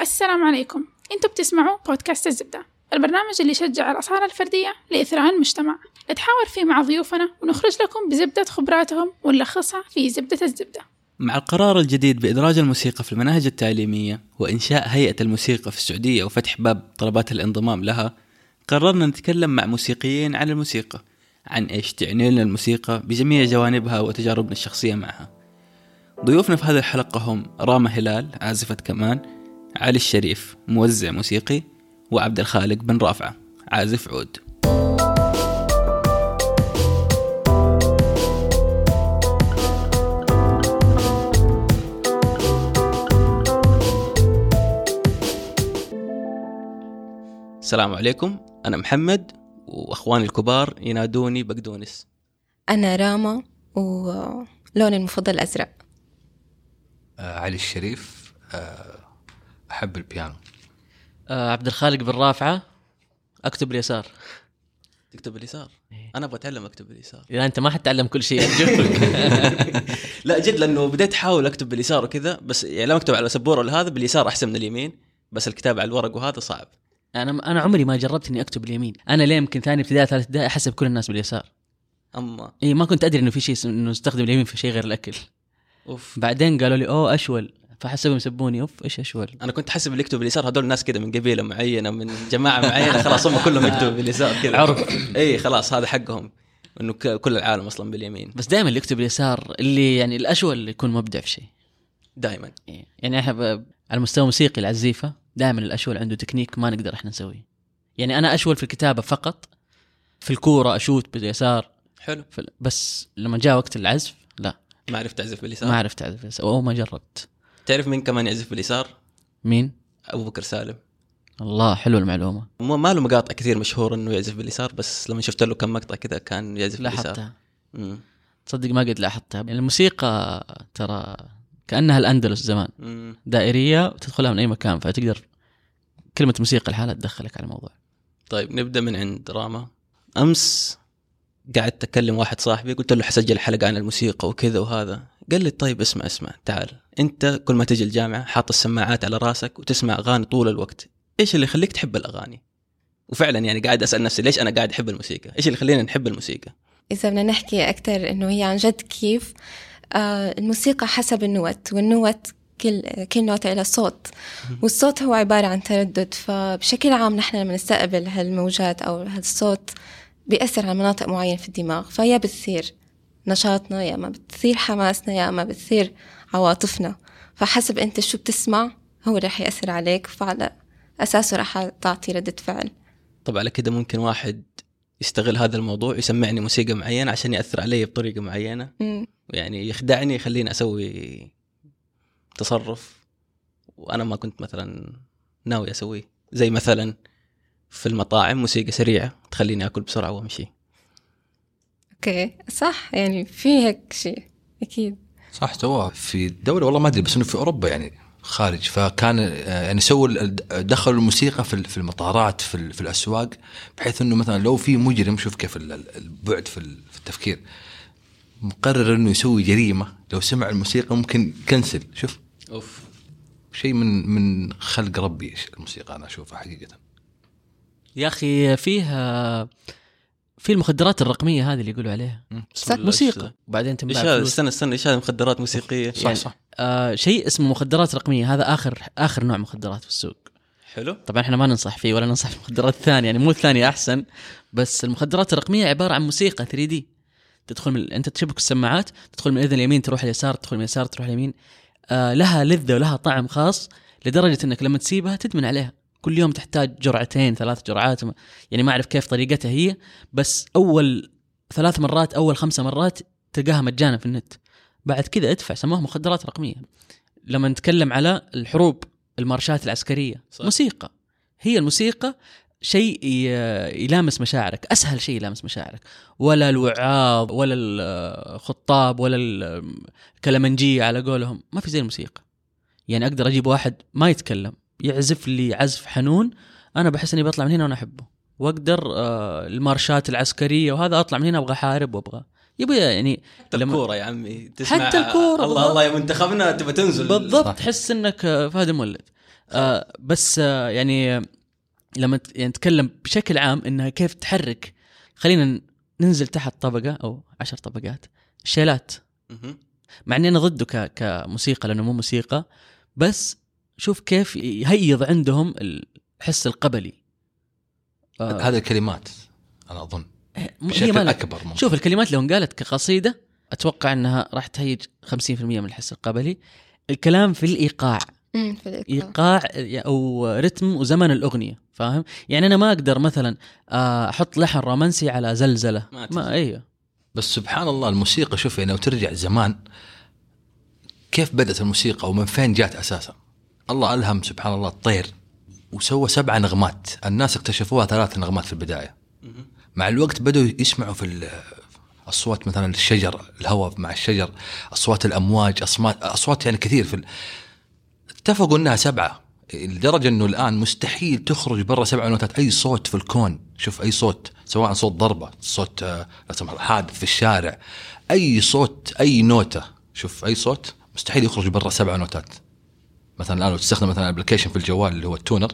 السلام عليكم. أنتوا بتسمعوا بودكاست الزبدة البرنامج اللي يشجع الأصالة الفردية لإثراء المجتمع. نتحاور فيه مع ضيوفنا ونخرج لكم بزبدة خبراتهم ونلخصها في زبدة الزبدة. مع القرار الجديد بإدراج الموسيقى في المناهج التعليمية وإنشاء هيئة الموسيقى في السعودية وفتح باب طلبات الانضمام لها قررنا نتكلم مع موسيقيين عن الموسيقى عن إيش تعني لنا الموسيقى بجميع جوانبها وتجاربنا الشخصية معها. ضيوفنا في هذه الحلقة هم راما هلال عازفة كمان علي الشريف موزع موسيقي وعبد الخالق بن رافعة عازف عود. السلام عليكم. أنا محمد وأخواني الكبار ينادوني بقدونس. أنا راما ولوني المفضل أزرق آه علي الشريف آه أحب البيانو. آه عبد الخالق بن رافعة أكتب اليسار. تكتب اليسار؟ أنا أبغى أتعلم أكتب باليسار إذا أنت ما حتتعلم كل شيء. لا جد لأنه بديت أحاول أكتب باليسار وكذا بس يعني لما أكتب على سبورة ولا هذا باليسار أحسن من اليمين بس الكتابة على الورق وهذا صعب. أنا أنا عمري ما جربت إني أكتب اليمين أنا ليه يمكن ثاني ابتدائي ثالث ابتدائي أحسب كل الناس باليسار. أما. اي ما كنت أدري إنه في شيء اسمه- إنه نستخدم اليمين في شيء غير الأكل. أوف. بعدين قالوا لي أوه أشول. فحسبهم يسبوني. أوف إيش اشول أنا كنت حاسب اللي يكتب باليسار هذول ناس كذا من قبيلة معينة من جماعة معينة خلاص هم كلهم يكتبوا باليسار كذا. عرف. اي خلاص هذا حقهم إنه كل العالم أصلا باليمين. بس دائما اللي يكتب اليسار اللي يعني الاشول اللي يكون مبدع في شيء. دائما إيه. يعني إحنا على المستوى الموسيقي العزيفة دائما الاشول عنده تكنيك ما نقدر إحنا نسويه. يعني أنا اشول في الكتابة فقط في الكورة أشوت باليسار. حلو. بس لما جاء وقت العزف لا. ما عرفت تعزف باليسار. ما عرفت أعزف باليسار أو ما جربت. تعرف مين كمان يعزف باليسار؟ مين؟ أبو بكر سالم. الله حلو المعلومة. مو ما له مقاطع كثير مشهور إنه يعزف باليسار بس لما شفت له كم مقطع كذا كان يعزف باليسار. لاحظتها. تصدق ما قد لاحظتها. يعني الموسيقى ترى كأنها الأندلس زمان. مم. دائرية وتدخلها من أي مكان فتقدر كلمة موسيقى لحالها تدخلك على الموضوع. طيب نبدأ من عند راما. أمس قعدت أكلم واحد صاحبي قلت له حسجل حلقة عن الموسيقى وكذا وهذا. قال لي طيب اسمع اسمع تعال. انت كل ما تجي الجامعة حاط السماعات على راسك وتسمع أغاني طول الوقت. إيش اللي يخليك تحب الأغاني؟ وفعلا يعني قاعد أسأل نفسي ليش أنا قاعد أحب الموسيقى؟ إيش اللي يخلينا نحب الموسيقى؟ إذا بدنا نحكي أكثر إنه هي عن جد كيف آه الموسيقى حسب النوت والنوت كل كل نوتة لها صوت. والصوت هو عبارة عن تردد فبشكل عام نحن لما نستقبل هالموجات أو هالصوت بيأثر على مناطق معينة في الدماغ فيا بتصير. نشاطنا يا ما بتصير حماسنا يا ما بتصير عواطفنا. فحسب أنت شو بتسمع هو رح يأثر عليك فعلى أساسه رح تعطي ردة فعل. طب على كده ممكن واحد يستغل هذا الموضوع يسمعني موسيقى معينة عشان يأثر علي بطريقة معينة؟ مم. يعني يخدعني يخليني أسوي تصرف وأنا ما كنت مثلا ناوي أسويه. زي مثلا في المطاعم موسيقى سريعة تخليني آكل بسرعة وأمشي. أوكي صح يعني في هيك شيء أكيد. صح سواها في دولة والله ما أدري بس إنه في أوروبا يعني خارج. فكان آه، يعني سووا دخلوا الموسيقى في ال- في المطارات في, ال- في الأسواق بحيث إنه مثلا لو في مجرم شوف كيف ال- ال- البعد في ال- في التفكير. مقرر إنه يسوي جريمة لو سمع الموسيقى ممكن كنسل شوف. أوف. شيء من من خلق ربي الموسيقى أنا أشوفها حقيقة. يا أخي فيها في المخدرات الرقمية هذه اللي يقولوا عليها. موسيقى. إيش وبعدين إيش تنباع هذا فلوس. استنى استنى إيش هذا مخدرات موسيقية؟ صح صح. آه شيء اسمه مخدرات رقمية. هذا آخر آخر نوع مخدرات في السوق. حلو. طبعا إحنا ما ننصح فيه ولا ننصح في المخدرات الثانية يعني مو الثانية أحسن. بس المخدرات الرقمية عبارة عن موسيقى 3 دي. تدخل من أنت تشبك السماعات تدخل من الاذن اليمين تروح اليسار تدخل من اليسار تروح اليمين. آه لها لذة ولها طعم خاص لدرجة إنك لما تسيبها تدمن عليها. كل يوم تحتاج جرعتين ثلاث جرعات يعني ما أعرف كيف طريقتها هي بس أول ثلاث مرات أول خمسة مرات تلقاها مجانا في النت. بعد كذا ادفع سموها مخدرات رقمية. لما نتكلم على الحروب المارشات العسكرية صح. موسيقى. هي الموسيقى شيء يلامس مشاعرك أسهل شيء يلامس مشاعرك. ولا الوعاظ ولا الخطاب ولا الكلمنجيه على قولهم. ما في زي الموسيقى. يعني أقدر أجيب واحد ما يتكلم يعزف لي عزف حنون أنا بحس إني بطلع من هنا وأنا أحبه وأقدر آه، المارشات العسكرية وهذا أطلع من هنا أبغى أحارب وأبغى يبغى يعني حتى لما- الكورة يا عمي تسمع حتى الكورة الله بالضبط. الله يا منتخبنا تبى تنزل بالضبط. تحس إنك آه، فهد مولد آه بس آه يعني لما ت- يعني نتكلم بشكل عام إنها كيف تحرك خلينا ننزل تحت طبقة أو عشر طبقات الشيلات. مع إني أنا ضده ك... كموسيقى لأنه مو موسيقى بس شوف كيف يهيض عندهم الحس القبلي. آه، هذه الكلمات أنا أظن. هي بشكل أكبر ممكن. شوف الكلمات لو انقالت كقصيدة أتوقع إنها راح تهيج 50% من الحس القبلي. الكلام في الإيقاع. في الإيقاع. إيقاع أو رتم وزمن الأغنية فاهم؟ يعني أنا ما أقدر مثلا آه، أحط لحن رومانسي على زلزلة. ما ما, أيوه. بس سبحان الله الموسيقى شوف يعني لو ترجع زمان كيف بدأت الموسيقى ومن فين جات أساسا؟ الله ألهم سبحان الله الطير وسوى سبع نغمات. الناس اكتشفوها ثلاث نغمات في البداية. مع الوقت بدأوا يسمعوا في أصوات مثلا الشجر الهواء مع الشجر أصوات الأمواج أصوات أصوات يعني كثير في ال... اتفقوا إنها سبعة. لدرجة إنه الآن مستحيل تخرج برا سبع نوتات. أي صوت في الكون شوف أي صوت سواء صوت ضربة صوت آه، لا سمح الله حادث في الشارع أي صوت أي نوتة شوف أي صوت مستحيل يخرج برا سبع نوتات. مثلا الآن لو تستخدم مثلا application في الجوال اللي هو ال tuner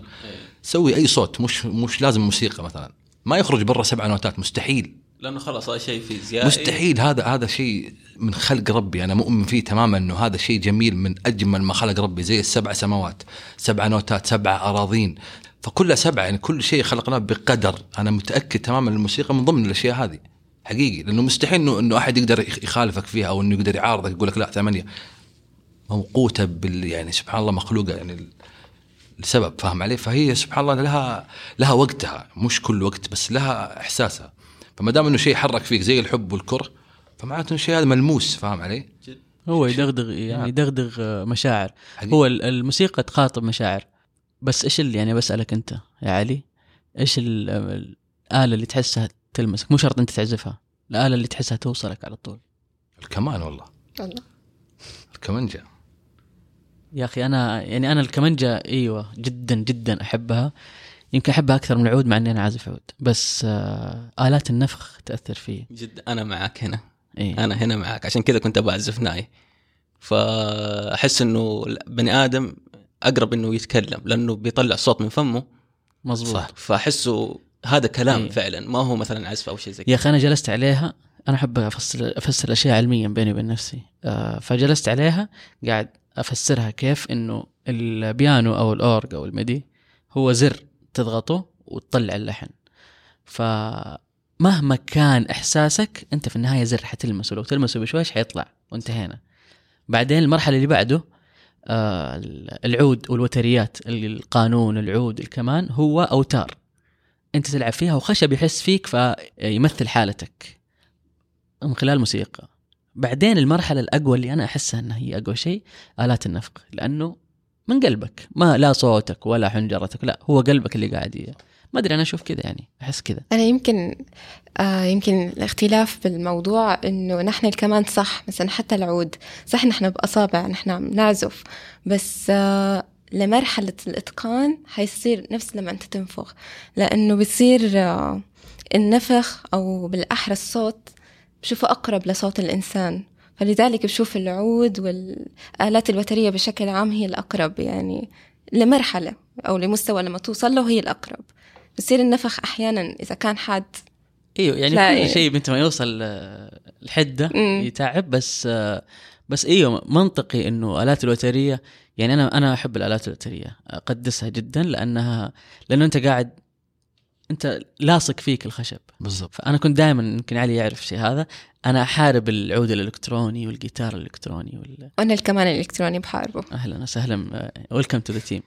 سوي أي صوت مش مش لازم موسيقى مثلا. ما يخرج برا سبع نوتات مستحيل. لأنه خلاص هذا شيء فيزيائي مستحيل. هذا هذا شيء من خلق ربي. أنا مؤمن فيه تماما إنه هذا شيء جميل من أجمل ما خلق ربي زي السبع سماوات. سبع نوتات سبع أراضين. فكلها سبعه يعني كل شيء خلقناه بقدر. أنا متأكد تماما الموسيقى من ضمن الأشياء هذه. حقيقي. لأنه مستحيل إنه إنه أحد يقدر يخ- يخالفك فيها أو إنه يقدر يعارضك يقول لك لا ثمانية. موقوتة بال يعني سبحان الله مخلوقة يعني لسبب فاهم علي؟ فهي سبحان الله لها لها وقتها مش كل وقت بس لها إحساسها. فما دام إنه شيء يحرك فيك زي الحب والكره فمعناته إنه الشيء هذا ملموس فاهم علي؟ هو يدغدغ يعني. يدغدغ مشاعر. هو ال- الموسيقى تخاطب مشاعر. بس إيش اللي يعني بسألك أنت يا علي إيش ال- الآلة اللي تحسها تلمسك مو شرط أنت تعزفها الآلة اللي تحسها توصلك على طول. الكمان والله. والله الكمنجه يا أخي أنا يعني أنا الكمنجه إيوه جدا جدا أحبها. يمكن أحبها أكثر من العود مع إني أنا عازف عود. بس آه آلات النفخ تأثر فيه جد أنا معك هنا. إيه. أنا هنا معك عشان كذا كنت أبغى أعزف ناي. فأحس إنه بني آدم أقرب إنه يتكلم لأنه بيطلع صوت من فمه. مظبوط. فأحسه هذا كلام إيه. فعلا. ما هو مثلا عزف أو شيء زي يا كذا أخي أنا جلست عليها. أنا أحب أفسر أفسر الأشياء علميا بيني وبين نفسي. آه فجلست عليها قاعد أفسرها كيف إنه البيانو أو الأورج أو الميدي هو زر تضغطه وتطلع اللحن. فمهما كان إحساسك أنت في النهاية زر حتلمسه. لو تلمسه بشويش حيطلع وانتهينا. بعدين المرحلة اللي بعده آه العود والوتريات القانون العود الكمان هو أوتار. أنت تلعب فيها وخشب يحس فيك فيمثل حالتك من خلال موسيقى. بعدين المرحلة الأقوى اللي أنا أحسها إنها هي أقوى شيء آلات النفخ لأنه من قلبك. ما لا صوتك ولا حنجرتك لا هو قلبك اللي قاعد ما أدري أنا أشوف كذا يعني أحس كذا. أنا يمكن آه يمكن الاختلاف بالموضوع إنه نحن كمان صح مثلا حتى العود. صح نحن بأصابع نحن بنعزف بس آه لمرحلة الإتقان حيصير نفس لما أنت تنفخ. لأنه بصير آه النفخ أو بالأحرى الصوت بشوفه أقرب لصوت الإنسان فلذلك بشوف العود والآلات الوترية بشكل عام هي الأقرب يعني لمرحلة أو لمستوى لما توصل له هي الأقرب بصير النفخ أحيانا إذا كان حاد إيوه يعني كل إيه. شيء انت ما يوصل آه، الحدة. يتعب بس آه، بس إيوه منطقي إنه آلات الوتريه يعني أنا أنا أحب الآلات الوتريه أقدسها جدا لأنها لأنه أنت قاعد انت لاصق فيك الخشب. بالضبط. فأنا كنت دائما يمكن علي يعرف الشيء هذا. أنا أحارب العود الإلكتروني والجيتار الإلكتروني وال... وأنا الكمان الإلكتروني بحاربه. أهلا وسهلا. welcome to the team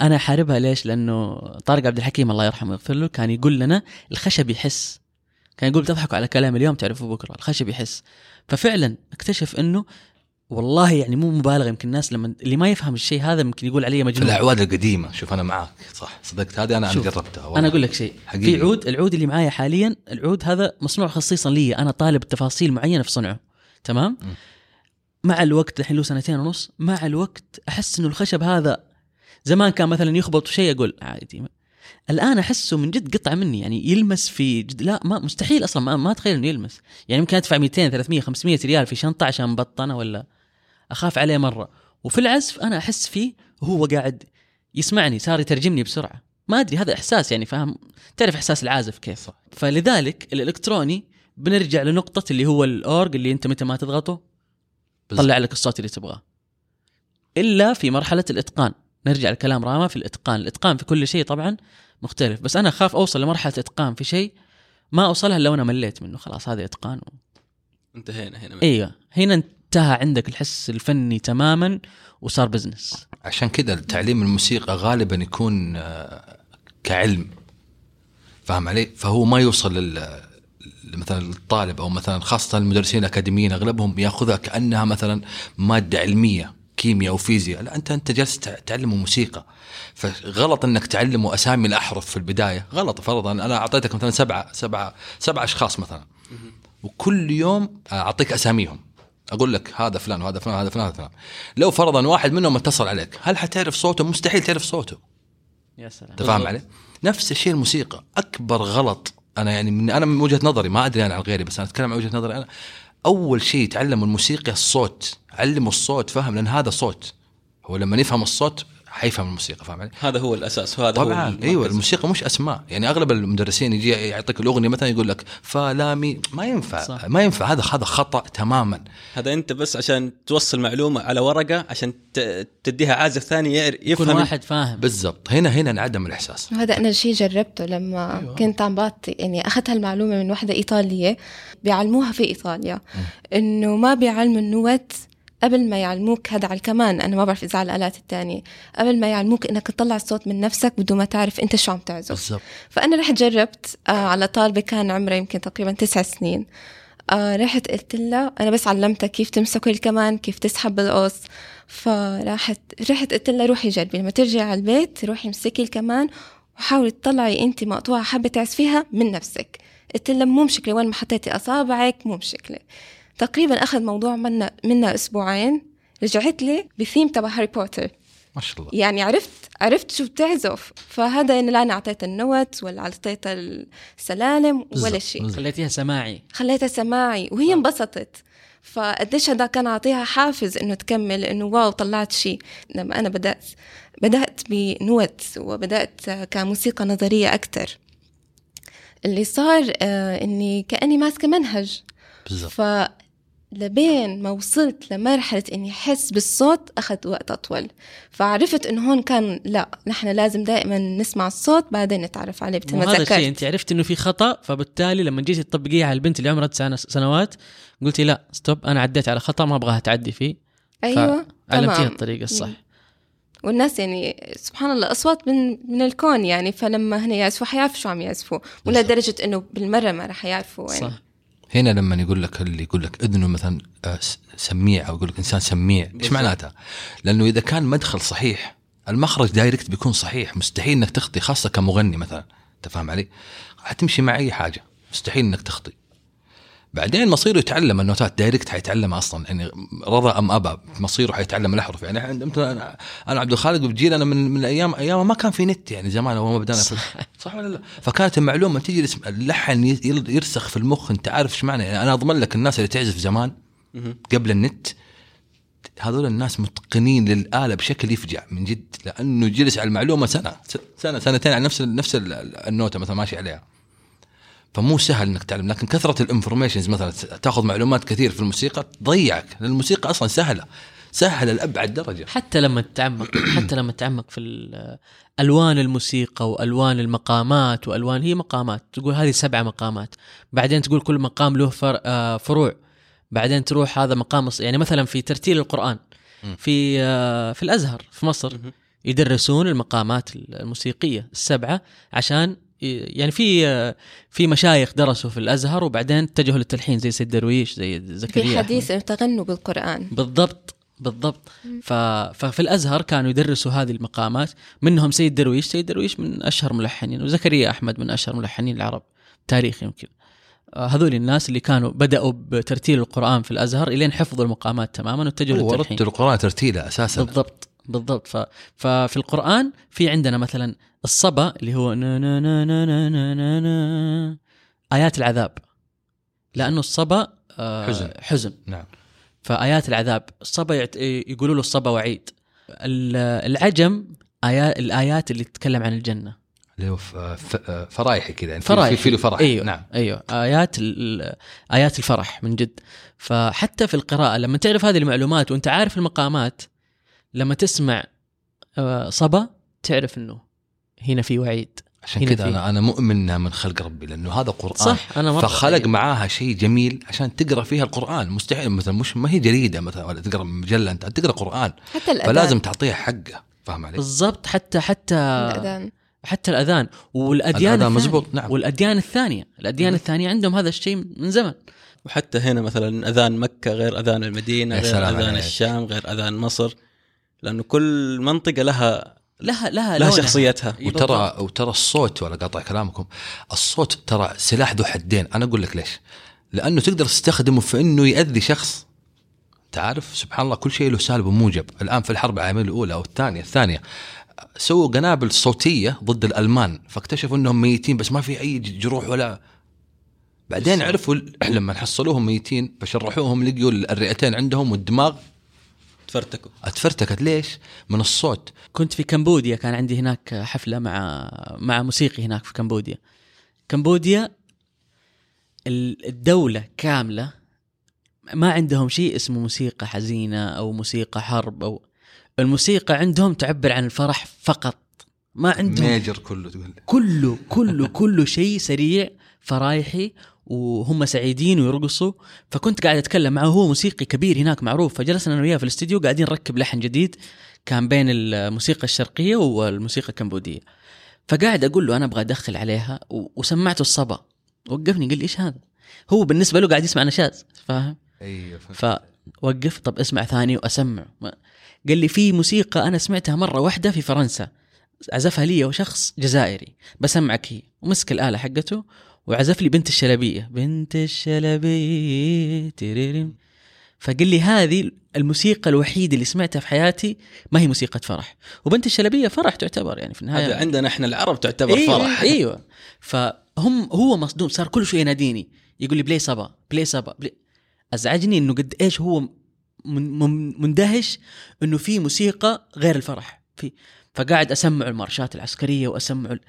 أنا أحاربها ليش؟ لأنه طارق عبد الحكيم الله يرحمه ويغفر له كان يقول لنا الخشب يحس. كان يقول بتضحكوا على كلام اليوم تعرفوا بكرة. الخشب يحس. ففعلا اكتشف إنه والله يعني مو مبالغه يمكن الناس لما اللي ما يفهم الشيء هذا يمكن يقول علي في مجنون الأعواد القديمة شوف أنا معاك صح صدقت هذه أنا أنا شوف، جربتها والله. أنا أقول لك شيء حقيقي. في عود العود اللي معايا حاليا العود هذا مصنوع خصيصا لي أنا طالب تفاصيل معينة في صنعه تمام م. مع الوقت الحين له سنتين ونص مع الوقت أحس إنه الخشب هذا زمان كان مثلا يخبط شيء أقول عادي الآن أحسه من جد قطعه مني يعني يلمس في جد لا ما مستحيل أصلا ما, ما أتخيل إنه يلمس يعني يمكن أدفع 200 300 500 ريال في شنطة عشان بطنه ولا أخاف عليه مرة. وفي العزف أنا أحس فيه وهو قاعد يسمعني صار يترجمني بسرعة. ما أدري هذا إحساس يعني فاهم؟ تعرف إحساس العازف كيف؟ صح. فلذلك الإلكتروني بنرجع لنقطة اللي هو الأورج اللي أنت متى ما تضغطه. طلع لك الصوت اللي تبغاه. إلا في مرحلة الإتقان. نرجع لكلام راما في الإتقان. الإتقان في كل شيء طبعا مختلف. بس أنا أخاف أوصل لمرحلة إتقان في شيء ما أوصلها لو أنا مليت منه. خلاص هذا إتقان و... انتهينا هنا. إيوه. هنا انتهى عندك الحس الفني تماما وصار بزنس عشان كذا تعليم الموسيقى غالبا يكون آه، كعلم. فاهم علي؟ فهو ما يوصل لل مثلا الطالب أو مثلا خاصة المدرسين الأكاديميين أغلبهم يأخذها كأنها مثلا مادة علمية كيمياء أو فيزياء. لا أنت أنت جالس تع- تعلمه موسيقى. فغلط إنك تعلمه اسامي الأحرف في البداية. غلط فرضا. أنا أعطيتك مثلا سبعة سبعة سبعه أشخاص مثلا. وكل يوم أعطيك أساميهم. أقول لك هذا فلان وهذا فلان وهذا فلان وهذا فلان. لو فرضا واحد منهم اتصل عليك هل حتعرف صوته؟ مستحيل تعرف صوته. يا سلام. أنت فاهم علي؟ نفس الشيء الموسيقى. أكبر غلط أنا يعني من أنا من وجهة نظري ما أدري أنا عن غيري بس أنا أتكلم عن وجهة نظري أنا. أول شيء تعلم الموسيقى الصوت. علموا الصوت فهم لأن هذا صوت. هو لما يفهم الصوت حيفهم الموسيقى فاهم علي؟ هذا هو الأساس وهذا هو طبعا المركز. أيوه الموسيقى مش أسماء يعني أغلب المدرسين يجي يعطيك الأغنية مثلا يقول لك فلامي ما ينفع صح. ما ينفع هذا هذا خطأ تماما هذا أنت بس عشان توصل معلومة على ورقة عشان ت- تديها عازف ثاني يفهم واحد فاهم بالضبط هنا هنا انعدم الإحساس وهذا أنا شيء جربته لما أيوة. كنت عم بعطي يعني أخذت هالمعلومة من وحدة إيطالية بيعلموها في إيطاليا إنه ما بيعلموا النوت قبل ما يعلموك هذا على الكمان أنا ما بعرف إذا على الآلات الثانية قبل ما يعلموك إنك تطلع الصوت من نفسك بدون ما تعرف أنت شو عم تعزف. فأنا رحت جربت آه على طالبة كان عمرها يمكن تقريبا تسع سنين. آه رحت قلت لها أنا بس علمتها كيف تمسك الكمان كيف تسحب بالقوس. فراحت رحت قلت لها روحي جربي لما ترجعي على البيت روحي امسكي الكمان وحاولي تطلعي أنت مقطوعه حابة تعزفيها من نفسك. قلت لها مو مشكلة وين ما حطيتي أصابعك مو مشكلة. تقريبا آخذ موضوع منها منها أسبوعين رجعت لي بثيم تبع هاري بوتر. ما شاء الله. يعني عرفت عرفت شو بتعزف فهذا يعني لا أنا اعطيتها ال note ولا اعطيتها السلالم ولا شيء. خليتيها سماعي. خليتها سماعي وهي انبسطت. فقديش هذا كان أعطيها حافز إنه تكمل إنه wow طلعت شيء. لما أنا بدأت بدأت بنوت وبدأت كموسيقى نظرية أكثر اللي صار آه إني كأني ماسكة منهج. بالضبط. ف لبين ما وصلت لمرحلة إني أحس بالصوت أخذ وقت أطول. فعرفت إنه هون كان لا نحن لازم دائما نسمع الصوت بعدين نتعرف عليه مثل ما وهذا الشيء أنت عرفت إنه في خطأ فبالتالي لما جيتي تطبقيها على البنت اللي عمرها تسع سنوات قلتي لا ستوب أنا عديت على خطأ ما أبغاها تعدي فيه. أيوة علمتيها تمام. الطريقة الصح. والناس يعني سبحان الله أصوات من من الكون يعني فلما هن يعزفوا حيعرفوا شو عم يعزفوا ولا درجة إنه بالمرة ما رح يعرفوا يعني صح. هنا لما يقول لك اللي يقول لك اذنه مثلا آه، سميع أو يقول لك إنسان سميع إيش. معناتها؟ لأنه إذا كان مدخل صحيح المخرج direct بيكون صحيح مستحيل إنك تخطي خاصة كمغني مثلا أنت فاهم علي؟ حتمشي مع أي حاجة مستحيل إنك تخطي بعدين مصيره يتعلم النوتات. direct حيتعلمها أصلا. يعني رضى أم ابى مصيره حيتعلم الأحرف. يعني أنا أنا عبد الخالق بجيل أنا من من الأيام أيام ما كان في نت يعني زمان اول ما بدانا صح, صح ولا لا؟ فكانت المعلومة الاسم- اللحن يرسخ في المخ. أنت عارف إيش معنى. يعني أنا أضمن لك الناس اللي تعزف زمان. قبل النت هذول الناس متقنين للآلة بشكل يفجع من جد لأنه جلس على المعلومة سنة س- سنة سنتين على نفس نفس ال- ال- النوتة مثلا ماشي عليها. فمو سهل إنك تعلم لكن كثرة ال information مثلا تأخذ معلومات كثير في الموسيقى تضيعك لأن الموسيقى أصلا سهلة سهلة لأبعد درجة. حتى لما تتعمق حتى لما تتعمق في ال- ألوان الموسيقى وألوان المقامات وألوان هي مقامات تقول هذه سبعه مقامات. بعدين تقول كل مقام له فر آه، فروع. بعدين تروح هذا مقام يعني مثلا في ترتيل القرآن في آه، في الأزهر في مصر يدرسون المقامات الموسيقية السبعة عشان يعني في في مشايخ درسوا في الأزهر وبعدين اتجهوا للتلحين زي سيد درويش زي زكريا. في. حديث تغنوا بالقرآن. بالضبط بالضبط. ف... ففي الأزهر كانوا يدرسوا هذه المقامات. منهم سيد درويش سيد درويش من أشهر ملحنين وزكريا أحمد من أشهر ملحنين العرب تاريخ يمكن. آه، هذول الناس اللي كانوا بدأوا بترتيل القرآن في الأزهر إلين حفظوا المقامات تماما واتجهوا هو للتلحين. رتل القرآن ترتيله أساسا. بالضبط. بالضبط. ف... ففي القرآن في عندنا مثلا الصبا اللي هو نا نا نا نا نا نا نا نا آيات العذاب. لأنه الصبا آه، حزن. حزن. نعم. فآيات العذاب الصبا يعت... يقولوا له الصبا وعيد. ال- العجم آيات الآيات اللي تتكلم عن الجنة. اللي هو فرايحي كذا. يعني فرايح في له فرح. أيوه. نعم. أيوه. آيات آيات الفرح من جد. فحتى في القراءة لما تعرف هذه المعلومات وأنت عارف المقامات لما تسمع آه، صبا تعرف إنه هنا في وعيد عشان كذا أنا أنا مؤمن من خلق ربي لأنه هذا قرآن. صح أنا مره فخلق أيوة. معاها شيء جميل عشان تقرأ فيها القرآن. مستحيل مثلا مش ما هي جريدة مثلا ولا تقرأ مجلة أنت تقرأ قرآن. حتى الأذان. فلازم تعطيها حقه فاهم علي؟ بالضبط حتى حتى الأذان. حتى الأذان. والأديان الأذان الثانية مزبوط، نعم. والأديان الثانية. الأديان الثانية عندهم هذا الشيء من زمن. وحتى هنا مثلا أذان مكة غير أذان المدينة يا غير أذان عليك. الشام غير أذان مصر. لأنه كل منطقة لها لها لها لها. شخصيتها. وترى. وترى الصوت ولا قاطع كلامكم الصوت ترى سلاح ذو حدين. أنا أقول لك ليش. لأنه تقدر تستخدمه في إنه يأذي شخص. تعرف سبحان الله كل شيء له سالب وموجب. الآن في الحرب العالمية الأولى أو الثانية الثانية. سووا قنابل صوتية ضد الألمان فاكتشفوا إنهم ميتين بس ما في أي جروح ولا بعدين عرفوا لما حصلوهم ميتين فشرحوهم لقيوا الرئتين عندهم والدماغ تفرتكوا أتفرتكت؟ ليش؟ من الصوت. كنت في كمبوديا كان عندي هناك حفلة مع مع موسيقي هناك في كمبوديا. كمبوديا ال- الدولة كاملة ما عندهم شيء اسمه موسيقى حزينة أو موسيقى حرب أو الموسيقى عندهم تعبر عن الفرح فقط. ما عندهم. ميجر كله تقول كله كله كله شيء سريع فرايحي وهم سعيدين ويرقصوا فكنت قاعد أتكلم معه هو موسيقي كبير هناك معروف فجلسنا أنا وياه في الاستديو قاعدين نركب لحن جديد كان بين الموسيقى الشرقية والموسيقى الكمبودية. فقاعد أقول له أنا أبغى أدخل عليها وسمعته الصبا. وقفني قال لي إيش هذا؟ هو بالنسبة له قاعد يسمع نشاز فاهم؟ أيوه. فوقف طب اسمع ثاني وأسمع. قال لي في موسيقى أنا سمعتها مرة واحدة في فرنسا عزفها لي وشخص جزائري بسمعك هي. ومسك الآلة حقته وعزف لي بنت الشلبية. بنت الشلبية تيريرم فقال لي هذه الموسيقى الوحيدة اللي سمعتها في حياتي ما هي موسيقى فرح. وبنت الشلبية فرح تعتبر يعني في النهاية. هذا عندنا إحنا العرب تعتبر أيوة فرح. إيوه. فهم هو مصدوم صار كل شوية يناديني. يقول لي play صبا play صبا play أزعجني إنه قد إيش هو من من مندهش إنه في موسيقى غير الفرح. في فقاعد أسمع المارشات العسكرية وأسمع ال-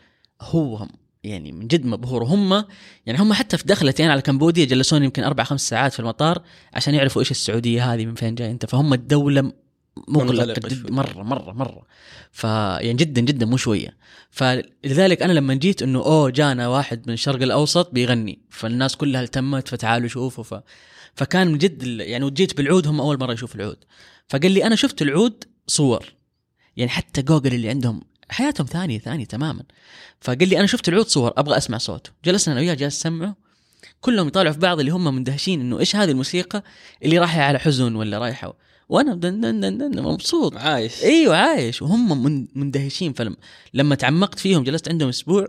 هو يعني من جد مبهور. هم يعني هم حتى في دخلتي أنا على كمبوديا جلسوني يمكن أربع خمس ساعات في المطار عشان يعرفوا إيش السعودية هذه من فين جاي أنت. فهم الدولة مغلقة جد. مرة مرة مرة. ف يعني جدا جدا مو شوية. فلذلك أنا لما جيت إنه أوه جانا واحد من الشرق الأوسط بيغني. فالناس كلها التمت فتعالوا شوفوا. ف... فكان من جد يعني وجيت بالعود هم أول مرة يشوفوا العود. فقال لي أنا شفت العود صور. يعني حتى جوجل اللي عندهم حياتهم ثانية ثانية تماما. فقال لي أنا شفت العود صور أبغى أسمع صوته جلسنا أنا وياه جالس أسمعه. كلهم يطالعوا في بعض اللي هم مندهشين إنه إيش هذه الموسيقى اللي رايحة على حزن ولا رايحة؟ وأنا دن دن دن دن مبسوط. عايش. إيوه عايش. وهم من- مندهشين فلما لما تعمقت فيهم جلست عندهم أسبوع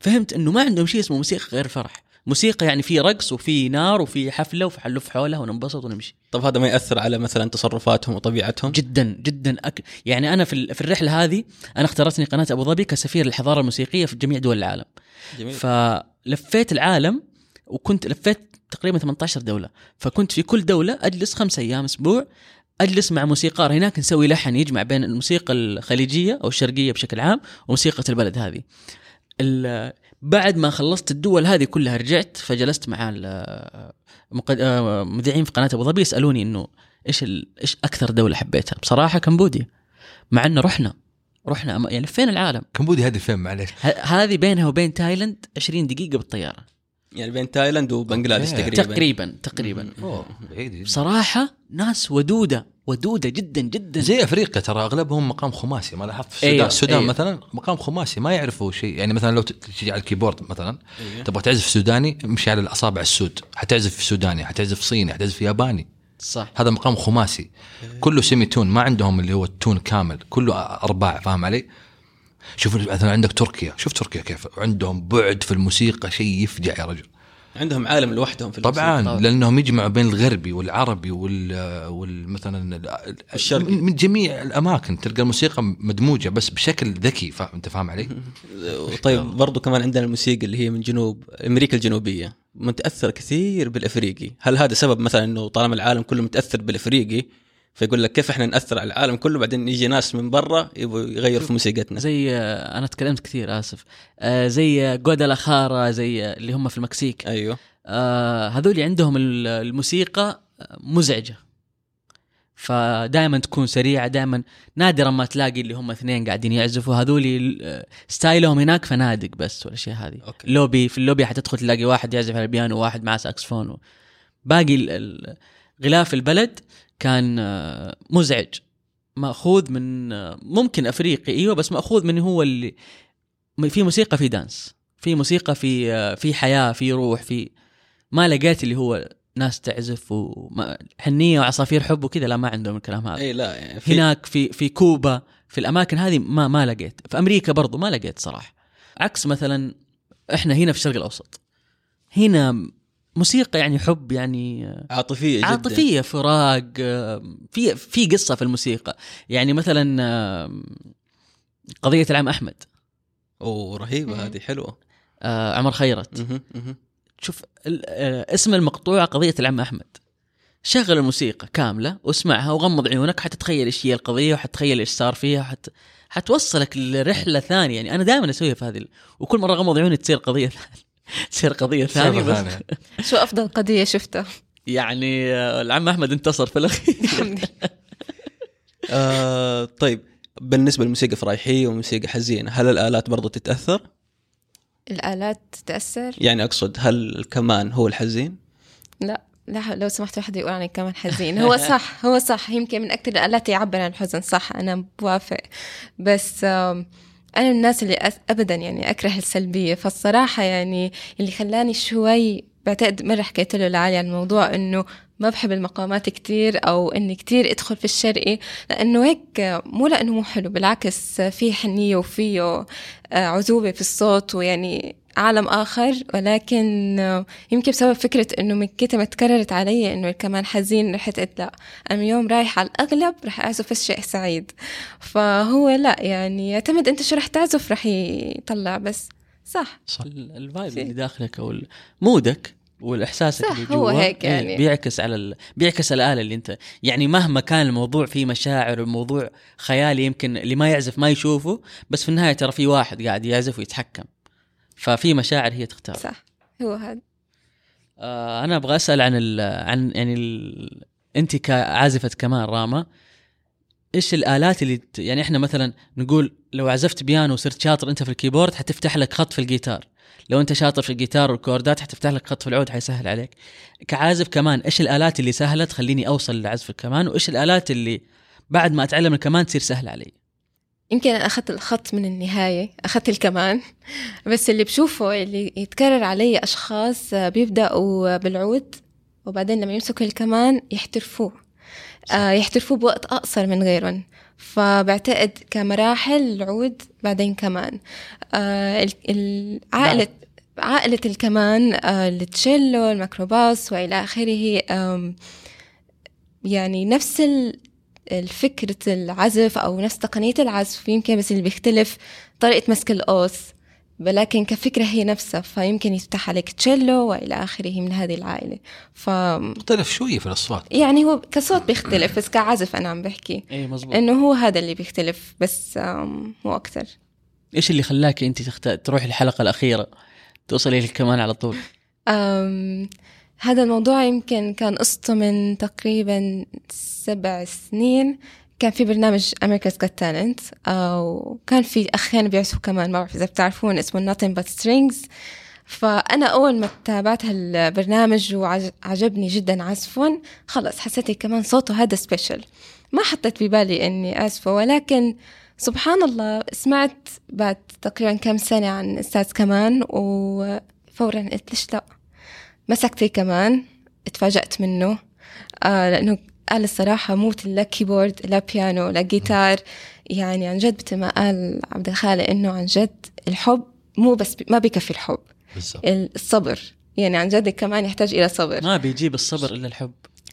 فهمت إنه ما عندهم شيء اسمه موسيقى غير فرح. موسيقى يعني في رقص وفي نار وفي حفلة وفي حلف حولها وننبسط ونمشي. طب هذا ما يأثر على مثلا تصرفاتهم وطبيعتهم؟ جدا جدا أك... يعني أنا في في الرحلة هذه أنا اختارتني قناة أبو ظبي كسفير الحضاره الموسيقية في جميع دول العالم. جميل. فلفيت العالم وكنت لفيت تقريبا 18 دولة. فكنت في كل دولة أجلس خمس أيام أسبوع أجلس مع موسيقار هناك نسوي لحن يجمع بين الموسيقى الخليجية أو الشرقية بشكل عام وموسيقى البلد هذه. بعد ما خلصت الدول هذه كلها رجعت فجلست مع ال- مقد- آه، مذيعين في قناة أبو ظبي يسألوني إنه إيش ال... إيش أكثر دولة حبيتها؟ بصراحة كمبوديا مع إنه رحنا رحنا يعني فين العالم؟ كمبوديا هذه فين معلش ه- هذه بينها وبين تايلاند 20 دقيقة بالطيارة. يعني بين تايلاند وبنغلاديش. تقريبا. تقريبا تقريبا. أوه بعيد. بصراحة ناس ودودة. ودودة جدا جدا. زي أفريقيا ترى أغلبهم مقام خماسي. ما لاحظت في السودان. أيوة، السودان أيوة. مثلا مقام خماسي ما يعرفوا شيء. يعني مثلا لو تجي على ال keyboard مثلا تبغى تعزف سوداني امشي على الأصابع السود. حتعزف سوداني حتعزف صيني حتعزف ياباني. صح. هذا مقام خماسي. كله سيمي تون ما عندهم اللي هو التون كامل. كله أرباع فاهم علي؟ شوف مثلا عندك تركيا. شوف تركيا كيف عندهم بعد في الموسيقى شيء يفجع يا رجل. عندهم عالم لوحدهم في. طبعا طبعاً. لأنهم يجمعوا بين الغربي والعربي وال وال مثلا الشرقي. من جميع الأماكن تلقى الموسيقى مدموجة بس بشكل ذكي فاهم أنت فاهم علي؟ طيب برضو كمان عندنا الموسيقى اللي هي من جنوب أمريكا الجنوبية متاثر كثير بالإفريقي هل هذا سبب مثلا إنه طالما العالم كله متأثر بالإفريقي فيقول لك كيف إحنا نأثر على العالم كله بعدين يجي ناس من برا يبغوا يغيروا في موسيقتنا. زي آه، أنا تكلمت كثير آسف. آه، زي زي آه، اللي هم في المكسيك. أيوه. هذول عندهم ال- الموسيقى مزعجة. فدائما تكون سريعة دائما نادرا ما تلاقي اللي هم اثنين قاعدين يعزفوا. هذول style هم هناك فنادق بس والأشياء هذه. okay. lobby في اللوبي حتدخل تلاقي واحد يعزف على البيانو وواحد معاه ساكسفون. باقي غلاف البلد كان آه، مزعج. مأخوذ من آه، ممكن أفريقي أيوه بس مأخوذ من هو اللي في موسيقى في دانس في موسيقى في آه، في حياة في روح في ما لقيت اللي هو ناس تعزف وحنيه وعصافير حب وكذا. لا ما عندهم الكلام هذا. اي لا يعني في هناك في في كوبا في الأماكن هذه ما ما لقيت. في أمريكا برضو ما لقيت صراحة. عكس مثلا إحنا هنا في الشرق الأوسط. هنا موسيقى يعني حب يعني عاطفية جدا. عاطفية فراق في في قصة في الموسيقى. يعني مثلا قضية العم أحمد. أوه رهيبة. هذه حلوة. آه، عمر خيرت. شوف آه، اسم المقطوعه قضية العم أحمد. شغل الموسيقى كاملة واسمعها وغمض عيونك حتتخيل إيش هي القضية وحتتخيل إيش صار فيها حت... حتوصلك لرحلة ثانية. يعني أنا دائما أسويها في هذه ال- وكل مرة اغمض عيوني تصير قضية ثانية. تصير قضية ثانية ثانية بس. شو أفضل قضية شفتها؟ يعني آه، العم أحمد انتصر في الأخير. الحمد لله. آه طيب بالنسبة للموسيقى فرايحية وموسيقى حزينة هل الآلات برضو تتأثر؟ الآلات تتأثر؟ يعني أقصد هل الكمان هو الحزين؟ لا لا لو سمحت واحد يقول عني كمان حزين. هو صح هو صح. يمكن من أكثر الآلات يعبر عن الحزن صح أنا بوافق بس آم، أنا من الناس اللي أس- أبدا يعني أكره السلبية فالصراحة يعني اللي خلاني شوي بعتقد مرة حكيت له لعلي عن الموضوع إنه ما بحب المقامات كتير أو إني كتير أدخل في الشرقي لأنه هيك مو لأنه مو حلو بالعكس فيه حنية وفيه آه، عذوبة في الصوت ويعني عالم آخر ولكن آه، يمكن بسبب فكرة إنه من كتر ما تكررت علي إنه كمان حزين رحت قلت لا أنا اليوم رايح على الأغلب رح أعزف شيء سعيد. فهو لا يعني يعتمد أنت شو رح تعزف رح يطلع بس صح. صح. ال- الفايب اللي داخلك أو ال- مودك والإحساس صح، اللي جوا هو هيك إيه، يعني. بيعكس على ال... بيعكس الآلة اللي أنت يعني مهما كان الموضوع فيه مشاعر الموضوع خيالي يمكن اللي ما يعزف ما يشوفه بس في النهاية ترى في واحد قاعد يعزف ويتحكم. ففي مشاعر هي تختار. صح. هو هذا. آه أنا أبغى أسأل عن ال... عن يعني ال... أنت كعازفه كمان راما إيش الآلات اللي ت... يعني إحنا مثلا نقول لو عزفت بيانو وصرت شاطر أنت في ال keyboard حتفتح لك خط في الجيتار. لو أنت شاطر في الجيتار وال chord ات حتفتح لك خط في العود حيسهل عليك. كعازف كمان إيش الآلات اللي سهلة تخليني أوصل لعزف الكمان وإيش الآلات اللي بعد ما أتعلم الكمان تصير سهله علي؟ يمكن أنا أخذت الخط من النهاية أخذت الكمان. بس اللي بشوفه اللي يتكرر علي أشخاص بيبدأوا بالعود وبعدين لما يمسكوا الكمان يحترفوه. آه يحترفوه بوقت أقصر من غيرهم. فبعتقد كمراحل العود بعدين كمان. آه عائلة عائلة الكمان آه التشيلو الميكروباص وإلى آخره يعني نفس ال- الفكرة العزف أو نفس تقنية العزف يمكن بس اللي بيختلف طريقة مسك القوس ولكن كفكرة هي نفسها فيمكن يفتح عليك تشيلو وإلى آخره من هذه العائلة. ف مختلف شوية في الأصوات. يعني هو كصوت بيختلف بس كعزف أنا عم بحكي. اي مزبوط. إنه هو هذا اللي بيختلف بس مو أكتر. إيش اللي خلاك أنت تخت... تروح الحلقة الأخيرة توصلي للكمان على طول؟ أم هذا الموضوع يمكن كان قصته من تقريبا سبع سنين. كان في برنامج America's Got Talent وكان في أخين بيعزفوا كمان ما بعرف إذا بتعرفون اسمه Nothing But Strings. فأنا أول ما تابعت هالبرنامج وعجبني جدا عزفهم خلص حسيت كمان صوته هذا سبيشل ما حطيت ببالي إني أعزفه ولكن سبحان الله سمعت بعد تقريبا كم سنة عن أستاذ كمان وفورا قلت ليش لا؟ مسكت كمان اتفاجأت منه. آه لأنه قال الصراحة موت لا كيبورد لا بيانو لا جيتار يعني عن جد مثل ما قال عبد الخالق إنه عن جد الحب مو بس ما بكفي الحب. بالضبط. الصبر. يعني عن جد كمان يحتاج إلى صبر. ما بيجيب الصبر إلا الحب.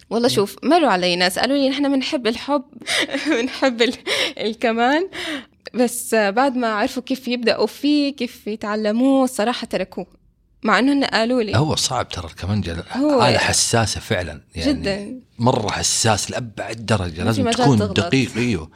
والله شوف مروا علي ناس قالوا لي نحن بنحب الحب بنحب ال- الكمان. بس بعد ما عرفوا كيف يبدأوا فيه كيف يتعلموه الصراحة تركوه. مع انه قالوا لي. هو صعب ترى الكمانجة. هو- آلة حساسة فعلا يعني جدا. مرة حساس لأبعد درجة لازم تكون تغلط. دقيق إيوه.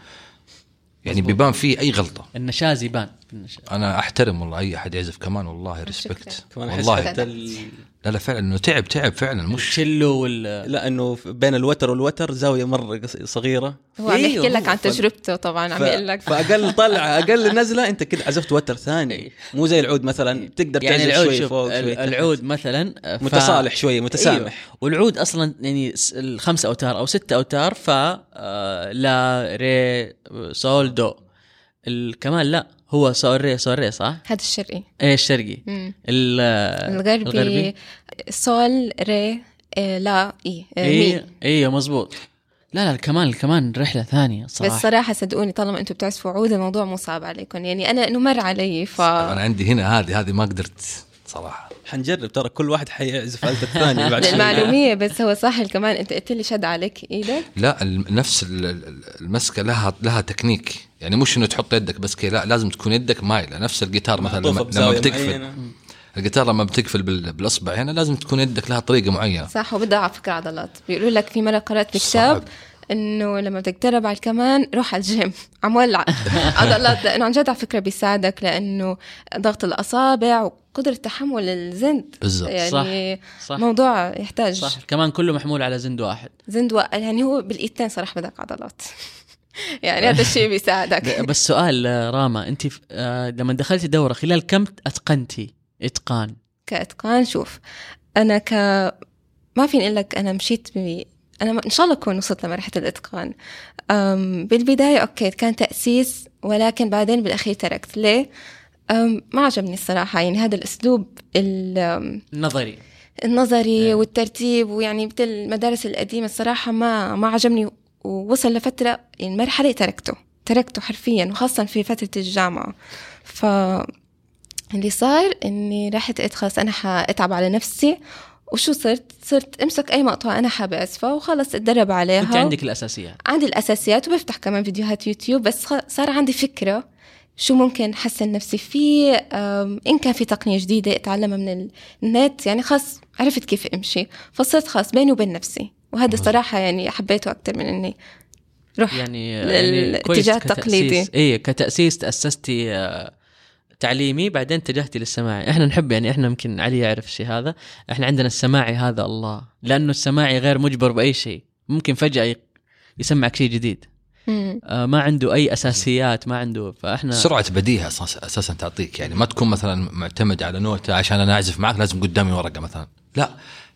يعني بيبان فيه أي غلطة. النشاز يبان بالنش- أنا أحترم والله أي أحد يعزف كمان والله ريسبكت والله حتى ال... لا لا فعلا إنه تعب تعب فعلا مش الشلو وال لا إنه بين الوتر والوتر زاوية مرة صغيرة. هو عم إيه، يحكي لك عن ف- تجربته طبعا عم ف... يقول لك. فأقل طلعة أقل نزلة أنت كده عزفت وتر ثاني. مو زي العود مثلا تقدر يعني تعزف العود شوي فوق شوي. العود مثلا ف- متصالح شوية أيوه. متسامح. والعود أصلا يعني س- الخمس أوتار أو ست أوتار فا آه، لا ري سول دو. الكمان لا. هو سول ري سول ري صح؟ هذا الشرقي. إيه الشرقي. مم. ال- آه، الغربي. سول ري إيه، لا اي إيه، إيه إيه مزبوط لا لا الكمان الكمان رحلة ثانية صراحة بس صراحة صدقوني طالما أنتم بتعزفوا عود الموضوع مو صعب عليكم. يعني أنا إنه مر علي ف أنا عندي هنا هذه هذه ما قدرت صراحة. حنجرب ترى كل واحد حيعزف آلته الثانية بعد شوي. للمعلومية بس هو صح كمان انت قلت لي شد عليك إيدك. لا نفس ال- ال- المسكة لها لها تكنيك. يعني مش إنه تحط يدك بس كذا لا لازم تكون يدك مايله نفس الجيتار مثلا لما, لما بتقفل. معينة. الجيتار لما بتقفل بال- بالأصبع هنا لازم تكون يدك لها طريقة معينة. صح وبدها على فكرة عضلات. بيقولوا لك في مرة قرأت صعب. بكتاب إنه لما بدك تدرب على الكمان روح على الجيم. عم ولع. عضلات. لأنه عن جد على فكرة بيساعدك لأنه ضغط الأصابع وقدرة تحمل الزند. بالضبط. يعني صح. موضوع يحتاج. صح. الكمان كله محمول على زند واحد. زند و... يعني هو بالإيدتين صراحة بدك عضلات. يعني هذا الشيء بيساعدك. بس سؤال آه، راما انت آه، لما دخلتي دورة خلال كم اتقنتي اتقان؟ كاتقان شوف أنا ك ما فيني أقول لك أنا مشيت ب... أنا إن شاء الله أكون وصلت لمرحلة الإتقان. أم بالبداية okay كان تأسيس ولكن بعدين بالأخير تركت. ليه؟ أم ما عجبني الصراحة. يعني هذا الأسلوب ال- أم، نظري النظري والترتيب ويعني مثل المدارس القديمة الصراحة ما ما عجبني ووصل لفترة يعني مرحله تركته تركته حرفيا وخاصه في فترة الجامعة. ف اللي صار إني رحت قلت خلص أنا حأتعب على نفسي. وشو صرت؟ صرت أمسك أي مقطوعة أنا حابة اعزفها وخلص اتدرب عليها. أنت عندك الأساسيات. عندي الأساسيات وبفتح كمان فيديوهات يوتيوب بس صار عندي فكرة شو ممكن حسن نفسي فيه. إن كان في تقنية جديدة أتعلمها من ال- النت يعني خلاص عرفت كيف أمشي. فصرت خلاص بيني وبين نفسي. وهذا صراحة يعني حبيته أكثر من إني روح يعني, لل- يعني. التقليدي. اي كتأسيس. تأسستي آه، تعليمي بعدين اتجهتي للسماعي. إحنا نحب يعني إحنا يمكن علي يعرف الشيء هذا. إحنا عندنا السماعي هذا الله. لأنه السماعي غير مجبر بأي شيء. ممكن فجأة يسمعك شيء جديد. آه، ما عنده أي أساسيات ما عنده. فإحنا سرعة بديهة أساس أساسا تعطيك. يعني ما تكون مثلا معتمد على نوتة عشان أنا أعزف معك لازم قدامي ورقة مثلا. لا.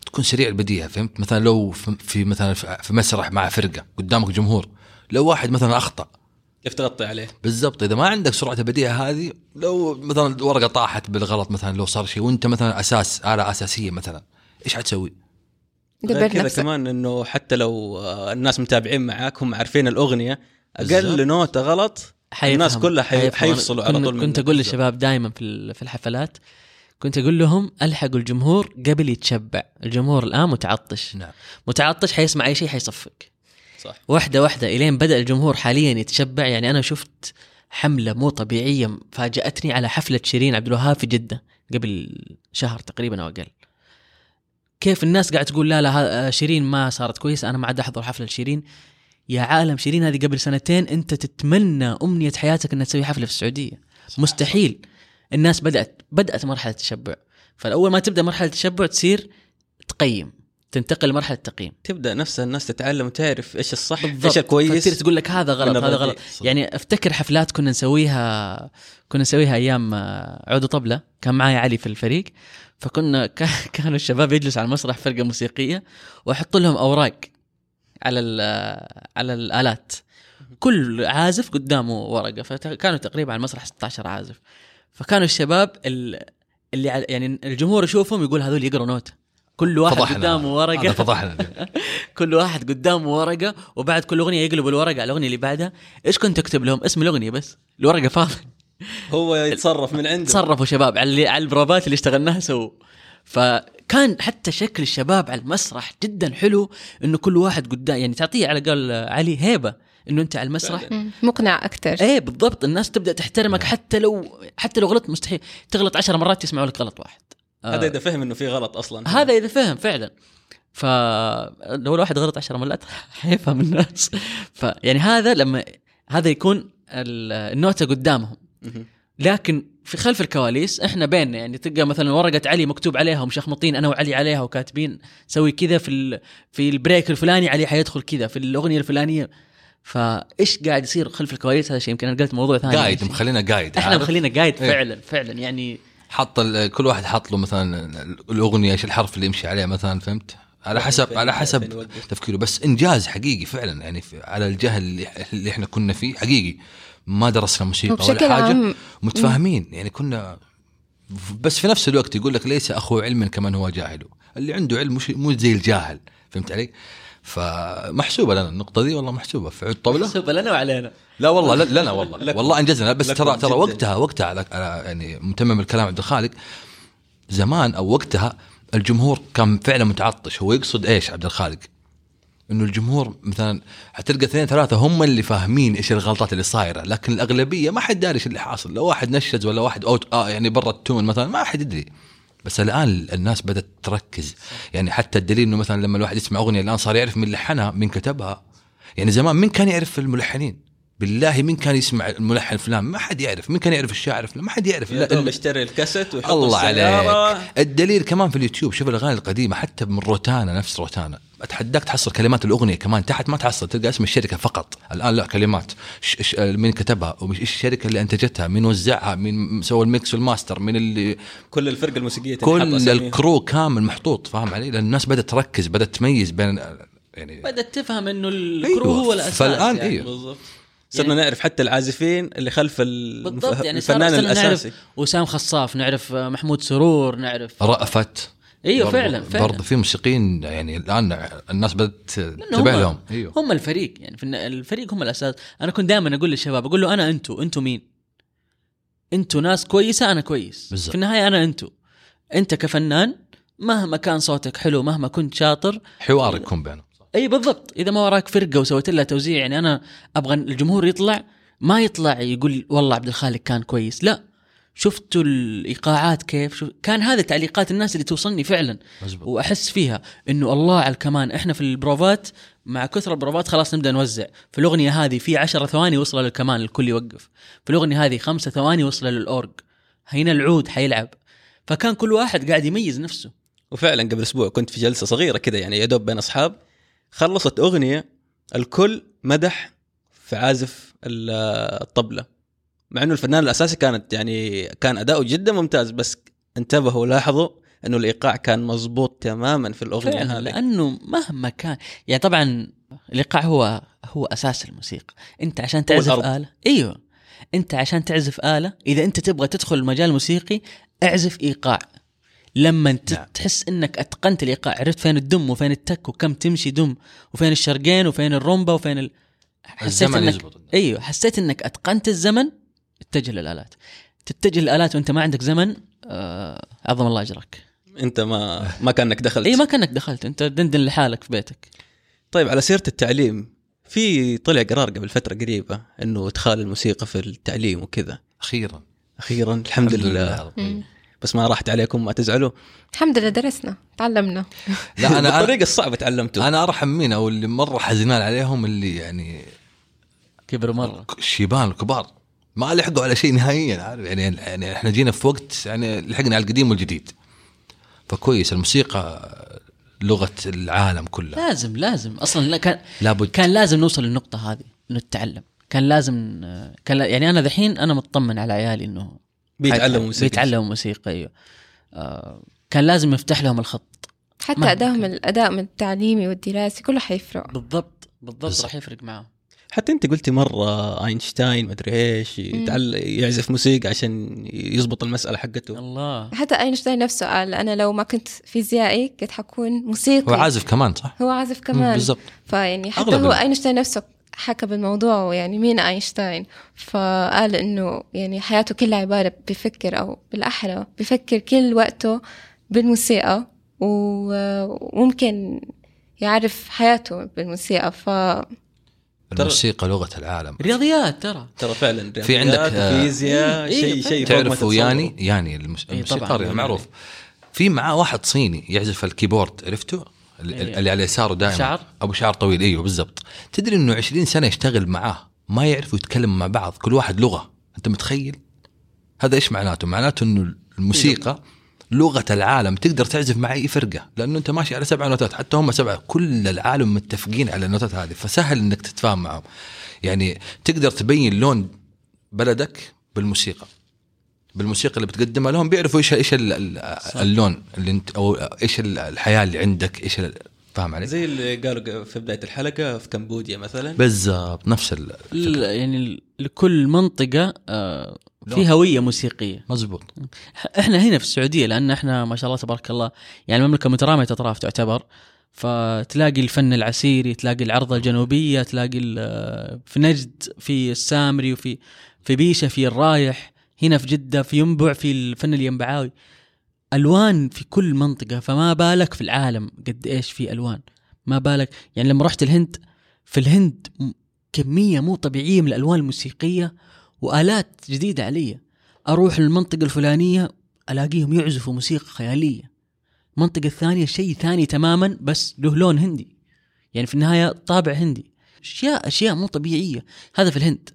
تكون سريع البديهة فهمت مثلا لو في- مثلا في في مسرح مع فرقة قدامك جمهور لو واحد مثلا أخطأ كيف تغطي عليه بالضبط إذا ما عندك سرعة البديهة هذه لو مثلا الورقة طاحت بالغلط مثلا لو صار شيء وأنت مثلا أساس آلة أساسية مثلا إيش حتسوي؟ غير كذا كمان إنه حتى لو الناس متابعين معاك هم عارفين الأغنية. أقل نوتة غلط الناس. كلها. حيفصلوا على طول كنت. أقول للشباب دائما في ال- في الحفلات كنت أقول لهم الحقوا الجمهور قبل يتشبع. الجمهور الآن متعطش. نعم. متعطش حيسمع أي شيء حيصفق. صح. واحدة واحدة إلين بدأ الجمهور حاليا يتشبع. يعني أنا شفت حملة مو طبيعية فاجأتني على حفلة شيرين عبد الوهاب في جدة قبل شهر تقريبا أو أقل. كيف الناس قاعد تقول لا لا ها- شيرين ما صارت كويسه أنا ما عاد أحضر حفلة شيرين يا عالم شيرين هذه قبل سنتين أنت تتمنى أمنية حياتك إنها تسوي حفلة في السعودية. مستحيل. الناس بدات بدأت مرحلة التشبع. فالأول ما تبدأ مرحلة التشبع تصير تقيم تنتقل لمرحلة تقييم تبدأ نفسها الناس تتعلم وتعرف إيش الصح. إيش الكويس. فتصير تقول لك هذا غلط هذا. غلط. صح. يعني أفتكر حفلات كنا نسويها كنا نسويها أيام آه، عود طبلة. كان معي علي في الفريق. فكنا كا- كانوا الشباب يجلسوا على المسرح فرقة موسيقية وأحط لهم أوراق على ال- على الآلات. كل عازف قدامه ورقة. فكانوا تقريبا على المسرح 16 عازف. فكانوا الشباب ال- اللي يعني الجمهور يشوفهم يقول هذول يقروا نوته كل واحد فضحنا. قدامه ورقة. فضحنا. كل واحد قدامه ورقة وبعد كل أغنية يقلب الورقة على الأغنية اللي بعدها. إيش كنت اكتب لهم؟ اسم الأغنية بس. الورقة فاضيه هو يتصرف من عنده. تصرفوا شباب على اللي على البروفات اللي اشتغلناها سووا. فكان حتى شكل الشباب على المسرح جدا حلو إنه كل واحد قدام يعني تعطيه على قول علي هيبة. إنه أنت على المسرح. مقنع أكثر إيه بالضبط. الناس تبدأ تحترمك حتى لو حتى لو غلطت مستحيل. تغلط عشر مرات يسمعوا لك غلط واحد. هذا إذا فهم إنه في غلط أصلا. هذا إذا فهم فعلا. فلو الواحد غلط عشر مرات حيفهم الناس. فيعني هذا لما هذا يكون ال- النوتة قدامهم. مهم. لكن في خلف الكواليس إحنا بيننا يعني تلقى مثلا ورقة علي مكتوب عليها ومشخمطين أنا وعلي عليها وكاتبين سوي كذا في ال... في ال break الفلاني علي حيدخل كذا في الأغنية الفلانية. فايش قاعد يصير خلف الكواليس هذا شيء يمكن أنا قلت موضوع ثاني قايد مخلينا guide إحنا؟ مخلينا guide إيه. فعلا فعلا يعني حط ال- كل واحد حط له مثلا الأغنية إيش الحرف اللي يمشي عليه مثلا فهمت؟ على حسب فين- على حسب يوقف. تفكيره بس إنجاز حقيقي فعلا يعني على الجهل اللي, اللي إحنا كنا فيه حقيقي ما درسنا موسيقى ولا حاجة عام متفاهمين يعني كنا بس في نفس الوقت يقول لك ليس أخو علم كمن هو جاهل اللي عنده علم مش مو زي الجاهل فهمت علي؟ فمحسوبة لنا النقطة دي والله محسوبة. في عود طبلة؟ سب لنا وعلينا. لا والله لنا والله. والله أنجزنا. بس ترى ترى. وقتها وقتها على على- يعني متمم الكلام عبد الخالق. زمان أو وقتها الجمهور كان فعلا متعطش. هو يقصد إيش عبد الخالق؟ إنه الجمهور مثلا حتلقى اثنين ثلاثة هم اللي فاهمين إيش الغلطات اللي صايرة. لكن الأغلبية ما حد داري إيش اللي حاصل. لو واحد نشز ولا واحد أوت آه يعني برا التون مثلا ما حد يدري. بس الآن الناس بدأت تركز. يعني حتى الدليل إنه مثلا لما الواحد يسمع أغنية الآن صار يعرف مين لحنها مين كتبها. يعني زمان مين كان يعرف الملحنين؟ بالله مين كان يسمع الملحن فلان؟ ما حد يعرف. مين كان يعرف الشاعر فلان؟ ما حد يعرف. إلا- اشتري الكاسيت ويحط الله. عليك. الدليل كمان في اليوتيوب. شوف الأغاني القديمة حتى من روتانا نفس روتانا. أتحداك تحصل كلمات الأغنية كمان تحت ما تحصل تلقى اسم الشركة فقط. الآن لا كلمات. ش ش مين كتبها؟ وايش الشركة اللي أنتجتها؟ مين وزعها؟ مين سوى ال mix وال master؟ مين اللي كل الفرقه الموسيقية كل. ال crew كامل محطوط فاهم علي؟ لأن الناس بدأت تركز بدأت تميز بين يعني بدأت تفهم إنه ال crew أيوة. هو الأساس فالآن يعني. أيوة. بالضبط. صرنا نعرف حتى العازفين اللي خلف ال- بالضبط يعني الفنان الاساسي نعرف وسام خصاف نعرف محمود سرور نعرف رأفت. إيوه برضو- فعلا فعلا. برضو في موسيقيين يعني الآن الناس بدأت هم- لهم. إيوه. هم الفريق يعني في الفريق هم الأساس. أنا كنت دائما أقول للشباب أقول له أنا أنتو أنتو مين؟ أنتو ناس كويسة أنا كويس. بالضبط. في النهاية أنا أنتو. أنت كفنان مهما كان صوتك حلو مهما كنت شاطر حوار يكون بينهم. إي بالضبط. إذا ما وراك فرقة وسويت لها توزيع يعني أنا أبغى الجمهور يطلع ما يطلع يقول والله عبد الخالق كان كويس. لا. شفتوا الإيقاعات كيف؟ شو كان هذا تعليقات الناس اللي توصلني فعلا. مزبوط. وأحس فيها إنه الله على الكمان. إحنا في البروفات مع كثر البروفات خلاص نبدأ نوزع. في الأغنية هذه في عشرة ثواني وصل للكمان الكل يوقف. في الأغنية هذه خمسة ثواني وصل للأورج. هنا العود حيلعب. فكان كل واحد قاعد يميز نفسه. وفعلا قبل أسبوع كنت في جلسة صغيرة كذا يعني يا دوب بين أصحاب خلصت أغنية الكل مدح في عازف ال- الطبلة. مع إنه الفنان الأساسي كانت يعني كان أداؤه جدا ممتاز بس انتبهوا ولاحظوا إنه الإيقاع كان مزبوط تماما في الأغنية هذه لأنه مهما كان يعني طبعا الإيقاع هو هو أساس الموسيقى أنت عشان تعزف. آلة إيوه أنت عشان تعزف آلة إذا أنت تبغى تدخل المجال الموسيقي اعزف إيقاع لما انت نعم. تحس إنك أتقنت الإيقاع عرفت فين الدم وفين التك وكم تمشي دم وفين الشرقين وفين الرومبا وفين ال... حسيت الزمن إنك يزبط. إيوه حسيت إنك أتقنت الزمن اتجه للآلات. تتجه للآلات وأنت ما عندك زمن آه عظم الله أجرك. أنت ما ما كأنك دخلت. إي ما كأنك دخلت. أنت دندن لحالك في بيتك. طيب على سيرة التعليم في طلع قرار قبل فترة قريبة إنه إدخال الموسيقى في التعليم وكذا؟ أخيرا. أخيرا؟ الحمد, لله. رب. مم. بس ما راحت عليكم ما تزعلوا؟ الحمد لله درسنا تعلمنا. لا أنا بالطريقة الصعبة تعلمتوا. أنا ارحم مين أو اللي مرة حزنان عليهم اللي يعني كبروا مرة. الشيبان الكبار. ما لحقوا على شيء نهائيا عارف؟ يعني يعني إحنا جينا في وقت يعني لحقنا على القديم والجديد. فكويس الموسيقى لغة العالم كلها. لازم لازم. أصلا لا كان لابد. كان لازم نوصل للنقطة هذه إنه نتعلم كان لازم كان يعني أنا ذحين أنا مطمن على عيالي إنه بيتعلموا موسيقى. بيتعلموا موسيقى أيوه. آه كان لازم نفتح لهم الخط. حتى كان. الأداء من التعليمي والدراسي كله حيفرق. بالضبط بالضبط بالضبط. راح يفرق معاهم. حتى انت قلتي مرة أينشتاين مدري إيش يتعل... يعزف موسيقى عشان يزبط المسألة حقته. الله. حتى أينشتاين نفسه قال أنا لو ما كنت فيزيائي كنت حكون موسيقي. هو عازف كمان صح؟ هو عازف كمان. بالضبط. فيعني حتى أغلب هو أينشتاين نفسه حكى بالموضوع يعني مين أينشتاين؟ فقال إنه يعني حياته كلها عبارة بفكر أو بالأحرى بفكر كل وقته بالموسيقى و- وممكن يعرف حياته بالموسيقى. ف الموسيقى لغة العالم. رياضيات ترى. ترى فعلا في عندك، رياضيات آه، وفيزياء إيه، شيء إيه، شيء تعرفوا تتصوروا. ياني ياني إيه، الموسيقار ياني. معروف. في معاه واحد صيني يعزف الكيبورد عرفته؟ اللي, إيه. اللي على يساره دائما. شعر؟ أبو شعر طويل إيوه بالضبط. تدري إنه 20 سنة يشتغل معاه ما يعرفوا يتكلموا مع بعض كل واحد لغة. أنت متخيل؟ هذا إيش معناته؟ معناته إنه الموسيقى لغة العالم تقدر تعزف مع أي فرقة لأنه أنت ماشي على سبع نوتات حتى هم سبعه كل العالم متفقين على النوتات هذه فسهل إنك تتفاهم معهم. يعني تقدر تبين لون بلدك بالموسيقى بالموسيقى اللي بتقدمها لهم بيعرفوا إيش إيش ال- ال- اللون اللي أنت أو إيش ال- الحياة اللي عندك إيش فاهم علي؟ زي اللي قالوا في بداية الحلقة في كمبوديا مثلا. بالضبط نفس ال- ل- يعني لكل منطقة آه، في هوية موسيقية. مزبوط. إحنا هنا في السعودية لأن إحنا ما شاء الله تبارك الله يعني المملكة مترامية اطراف تعتبر. فتلاقي الفن العسيري تلاقي العرضة الجنوبية تلاقي في نجد في السامري وفي في بيشة في الرايح. هنا في جدة في ينبع في الفن الينبعاوي. ألوان في كل منطقة فما بالك في العالم قد إيش في ألوان؟ ما بالك؟ يعني لما رحت الهند في الهند كمية مو طبيعية من الألوان الموسيقية. وآلات جديدة علي. أروح المنطقة الفلانية ألاقيهم يعزفوا موسيقى خيالية. المنطقة الثانية شيء ثاني تماما بس له لون هندي. يعني في النهاية طابع هندي. أشياء أشياء مو طبيعية. هذا في الهند.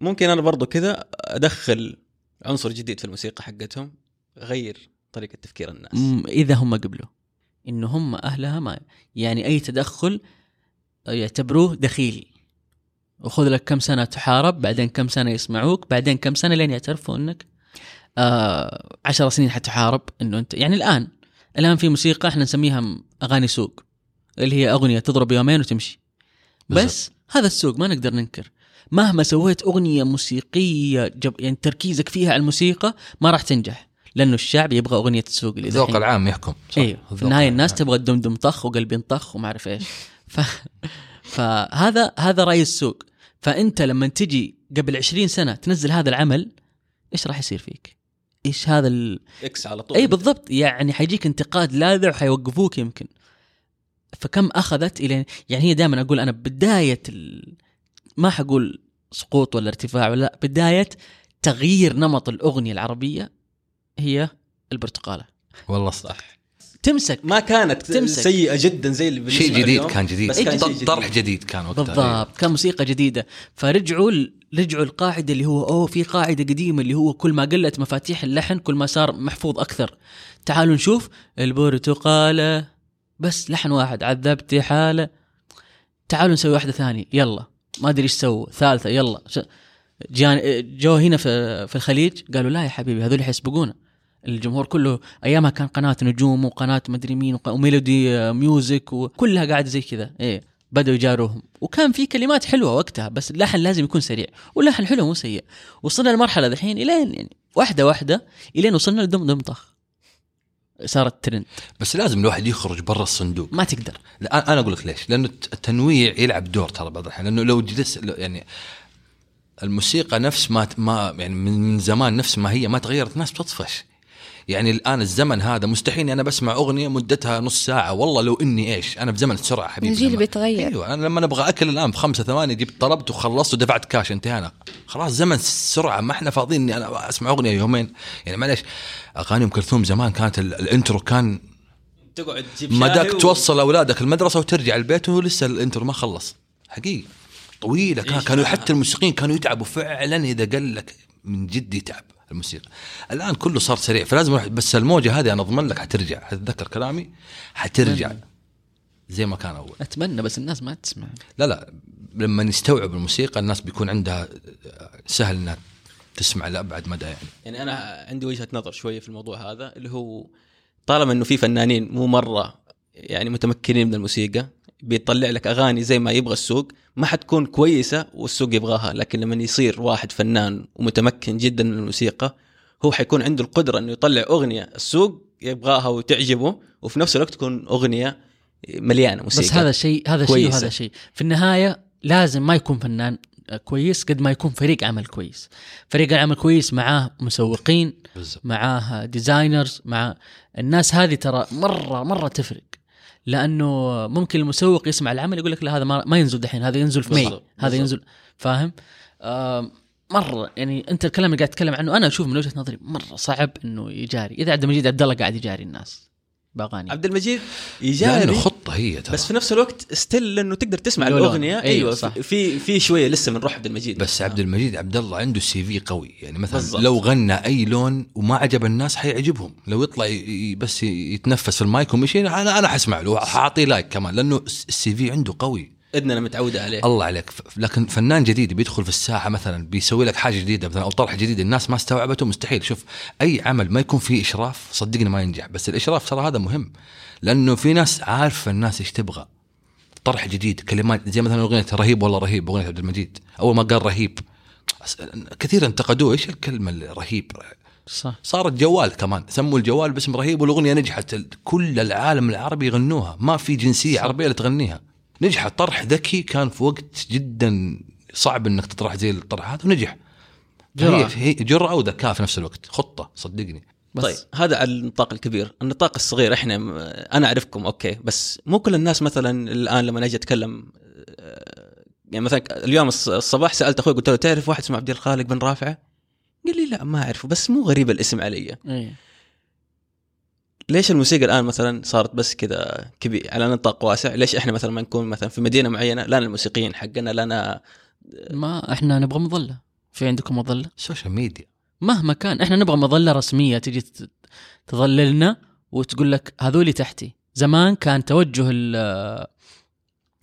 ممكن أنا برضو كذا أدخل عنصر جديد في الموسيقى حقتهم غير طريقة تفكير الناس. إذا هم قبلوا. انه هم أهلها ما يعني أي تدخل يعتبروه دخيل وخذ لك كم سنة تحارب بعدين كم سنة يسمعوك بعدين كم سنة لين يعترفوا إنك آه عشر سنين حتحارب إنه أنت يعني الآن الآن في موسيقى إحنا نسميها أغاني سوق اللي هي أغنية تضرب يومين وتمشي. بس هذا السوق ما نقدر ننكر. مهما سويت أغنية موسيقية جب يعني تركيزك فيها على الموسيقى ما راح تنجح لأنه الشعب يبغى أغنية السوق اللي الذوق. العام يحكم صح. أيوه في النهاية الناس العام. تبغى الدمدم طخ وقلبي طخ وما أعرف إيش. ف... فهذا هذا رأي السوق. فأنت لما تجي قبل 20 سنة تنزل هذا العمل إيش راح يصير فيك؟ إيش هذا ال... إكس على طول. إي بالضبط يعني حيجيك انتقاد لاذع وحيوقفوك يمكن. فكم أخذت إلى يعني هي دائما أقول أنا بداية ال... ما حقول سقوط ولا ارتفاع ولا لأ بداية تغيير نمط الأغنية العربية هي البرتقالة. والله صح. تمسك ما كانت تمسك. سيئة جدا زي اللي شيء جديد اليوم، كان جديد. بس كان شيء ط- جديد. طرح جديد كان وقتها. بالضبط كان موسيقى جديدة. فرجعوا رجعوا القاعدة اللي هو أوه في قاعدة قديمة اللي هو كل ما قلت مفاتيح اللحن كل ما صار محفوظ أكثر. تعالوا نشوف. البرتقالة. بس لحن واحد عذبتي حالة. تعالوا نسوي واحدة ثانية. يلا. ما أدري إيش سووا. ثالثة يلا. جان جو هنا في في الخليج قالوا لا يا حبيبي هذول حيسبقونا. الجمهور كله أيامها كان قناة نجوم وقناة مدري مين وميلودي آه، ميوزك وكلها قاعدة زي كذا. إيه. بدأوا يجاروهم. وكان في كلمات حلوة وقتها بس اللحن لازم يكون سريع. واللحن حلو مو سيء. وصلنا لمرحلة دحين إلين يعني واحدة واحدة إلين وصلنا لدم دم طخ. صارت ترند بس لازم الواحد يخرج برا الصندوق. ما تقدر. لا أنا أقول لك ليش؟ لأنه الت- التنويع يلعب دور ترى بعض الأحيان. لأنه لو جلس يعني الموسيقى نفس ما ما يعني من من زمان نفس ما هي ما تغيرت الناس بتطفش. يعني الآن الزمن هذا مستحيل أنا بسمع أغنية مدتها نص ساعة. والله لو إني إيش؟ أنا في زمن السرعه حبيبي الجيل بيتغير. أيوه أنا لما نبغى أكل الآن بخمسة ثواني جبت طلبت وخلصت ودفعت كاش انتهينا. خلاص زمن السرعه ما إحنا فاضيين إني أنا أسمع أغنية يومين. يعني معليش أغاني أم كلثوم زمان كانت ال- ال intro كان تقعد تجيب مداك و- توصل أولادك المدرسة وترجع البيت ولسه ال intro ما خلص. حقيقي. طويلة كان كانوا؟ حتى الموسيقيين كانوا يتعبوا فعلا إذا قال لك من جد يتعب. الموسيقى. الآن كله صار سريع فلازم الواحد بس الموجة هذه أنا أضمن لك حترجع. حتتذكر كلامي؟ حترجع. زي ما كان أول. أتمنى بس الناس ما تسمع. لا لا. لما يستوعب الموسيقى الناس بيكون عندها سهل إنها تسمع لأبعد مدى يعني. يعني أنا عندي وجهة نظر شوية في الموضوع هذا اللي هو طالما إنه في فنانين مو مرة يعني متمكنين من الموسيقى بيطلع لك أغاني زي ما يبغى السوق ما حتكون كويسة والسوق يبغاها لكن لما يصير واحد فنان ومتمكن جدا من الموسيقى هو حيكون عنده القدرة إنه يطلع أغنية السوق يبغاها وتعجبه وفي نفس الوقت تكون أغنية مليانة موسيقى. بس هذا شيء هذا شيء. وهذا شيء. في النهاية لازم ما يكون فنان كويس قد ما يكون فريق عمل كويس. فريق العمل كويس معاه مسوقين معاه designers مع الناس هذه ترى مره مرة تفرق. لأنه ممكن المسوق يسمع العمل يقول لك لا هذا ما, ما ينزل دحين هذا ينزل في May هذا. ينزل. فاهم؟ آه مرة يعني أنت الكلام اللي قاعد تتكلم عنه أنا أشوف من وجهة نظري مرة صعب إنه يجاري. إذا عبد المجيد عبد الله قاعد يجاري الناس. باغاني عبد المجيد لأنه يجاري خطة هي ترى. بس في نفس الوقت still إنه تقدر تسمع. الأغنية. أيوة، أيوه صح. في في شوية لسه من روح عبد المجيد بس عبد المجيد عبد الله عنده CV قوي. يعني مثلا بالضبط. لو غنى أي لون وما عجب الناس حيعجبهم. لو يطلع ي- بس يتنفس في المايك ومشي أنا أنا حسمع له حاعطيه like كمان. لأنه ال CV عنده قوي. اذننا متعودة عليه. الله عليك. لكن فنان جديد بيدخل في الساحة مثلا بيسوي لك حاجة جديدة مثلا أو طرح جديد الناس ما استوعبته مستحيل. شوف أي عمل ما يكون فيه إشراف صدقني ما ينجح. بس الإشراف ترى هذا مهم لأنه في ناس عارفة الناس إيش تبغى. طرح جديد كلمات زي مثلا أغنية رهيب والله رهيب أغنية عبد المجيد. أول ما قال رهيب كثير انتقدوه إيش الكلمة اللي رهيب؟ صح. صارت جوال كمان سموا الجوال باسم رهيب والأغنية نجحت. كل العالم العربي يغنوها ما في جنسية عربية اللي تغنيها. نجحت طرح ذكي كان في وقت جدا صعب إنك تطرح زي الطرحات ونجح. جرأة. هي هي جرأة وذكاء في نفس الوقت. خطة صدقني. بس طيب هذا على النطاق الكبير. النطاق الصغير إحنا أنا أعرفكم أوكي. بس مو كل الناس مثلا الآن لما أجي أتكلم آه، يعني مثلا اليوم الص- الصباح سألت أخوي قلت له تعرف واحد اسمه عبد الخالق بن رافعه قال لي لا ما أعرفه بس مو غريب الاسم علي. إيه. ليش الموسيقى الآن مثلا صارت بس كذا كبير؟ على نطاق واسع. ليش إحنا مثلا ما نكون مثلا في مدينة معينة لنا الموسيقيين حقنا لنا ما إحنا نبغى مظلة. في عندكم مظلة؟ ال social media مهما كان إحنا نبغى مظلة رسمية. تجي ت- تظللنا وتقول لك هذولي تحتي. زمان كان توجه ال-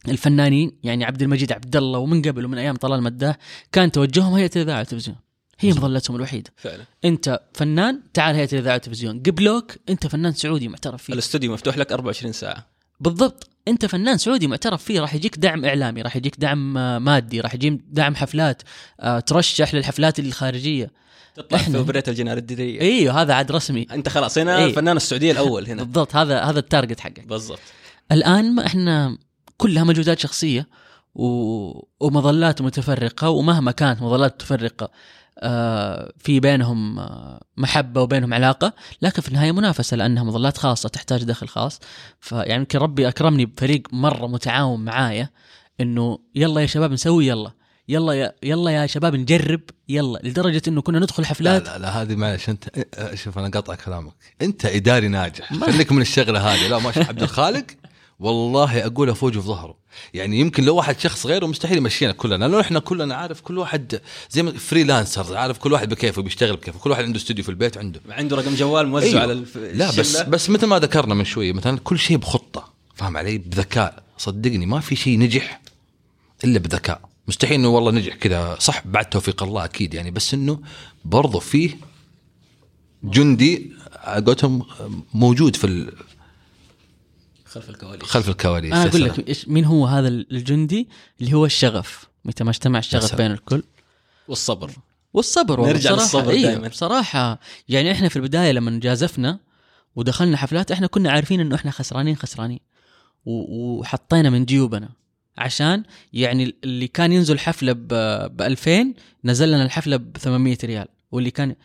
الفنانين يعني عبد المجيد عبد الله ومن قبل ومن أيام طلال مداح كان توجههم هيئة الإذاعة والتلفزيون. هي. مظلتهم الوحيده فعلا. انت فنان تعال هيئة الإذاعة والتلفزيون. قبلوك انت فنان سعودي معترف فيه. الاستوديو مفتوح لك 24 ساعة. بالضبط. انت فنان سعودي معترف فيه. راح يجيك دعم إعلامي راح يجيك دعم آه، مادي راح يجيك دعم حفلات آه، ترشح للحفلات الخارجية. تطلع إحنا- في اوبريت الجنادرية إيوه هذا عاد رسمي. أنت خلاص هنا إيه. فنان السعودية الأول هنا. بالضبط هذا هذا ال target حقك. بالضبط. الآن ما إحنا كلها مجهودات شخصية و... ومظلات متفرقة ومهما كانت مظلات متفرقة في بينهم آه، محبة وبينهم علاقة لكن في النهاية منافسة لأنها مظلات خاصة تحتاج دخل خاص. فيعني يمكن ربي أكرمني بفريق مرة متعاون معايا إنه يلا يا شباب نسوي يلا يلا يا يلا يا شباب نجرب يلا لدرجة إنه كنا ندخل لا حفلات. لا لا هذه معلش أنت شوف أنا قاطع كلامك. أنت إداري ناجح خليك من الشغلة هذه. لا ما شاء عبد الخالق؟ والله أقول افوجه في ظهره. يعني يمكن لو واحد شخص غيره مستحيل يمشينا كلنا. لأنه إحنا كلنا عارف كل واحد زي ما فريلانسرز عارف كل واحد بكيفه بيشتغل بكيفه. كل واحد عنده استوديو في البيت عنده. عنده رقم جوال موزع أيوه. على الف... لا بس الشلة. بس مثل ما ذكرنا من شوية مثلا كل شيء بخطة. فاهم علي؟ بذكاء. صدقني ما في شيء نجح إلا بذكاء. مستحيل إنه والله نجح كذا. صح بعد توفيق الله أكيد يعني. بس إنه برضه فيه جندي قولتهم موجود في خلف الكواليس خلف الكواليس أنا أقول. لك مين هو هذا الجندي اللي هو الشغف متى ما اجتمع الشغف سلام. بين الكل والصبر والصبر نرجع للصبر إيه دايماً. بصراحة يعني إحنا في البداية لما جازفنا ودخلنا حفلات إحنا كنا عارفين إنه إحنا خسرانين خسرانين و- وحطينا من جيوبنا عشان يعني اللي كان ينزل حفلة ب 2000 نزل لنا الحفلة ب 800 ريال واللي كان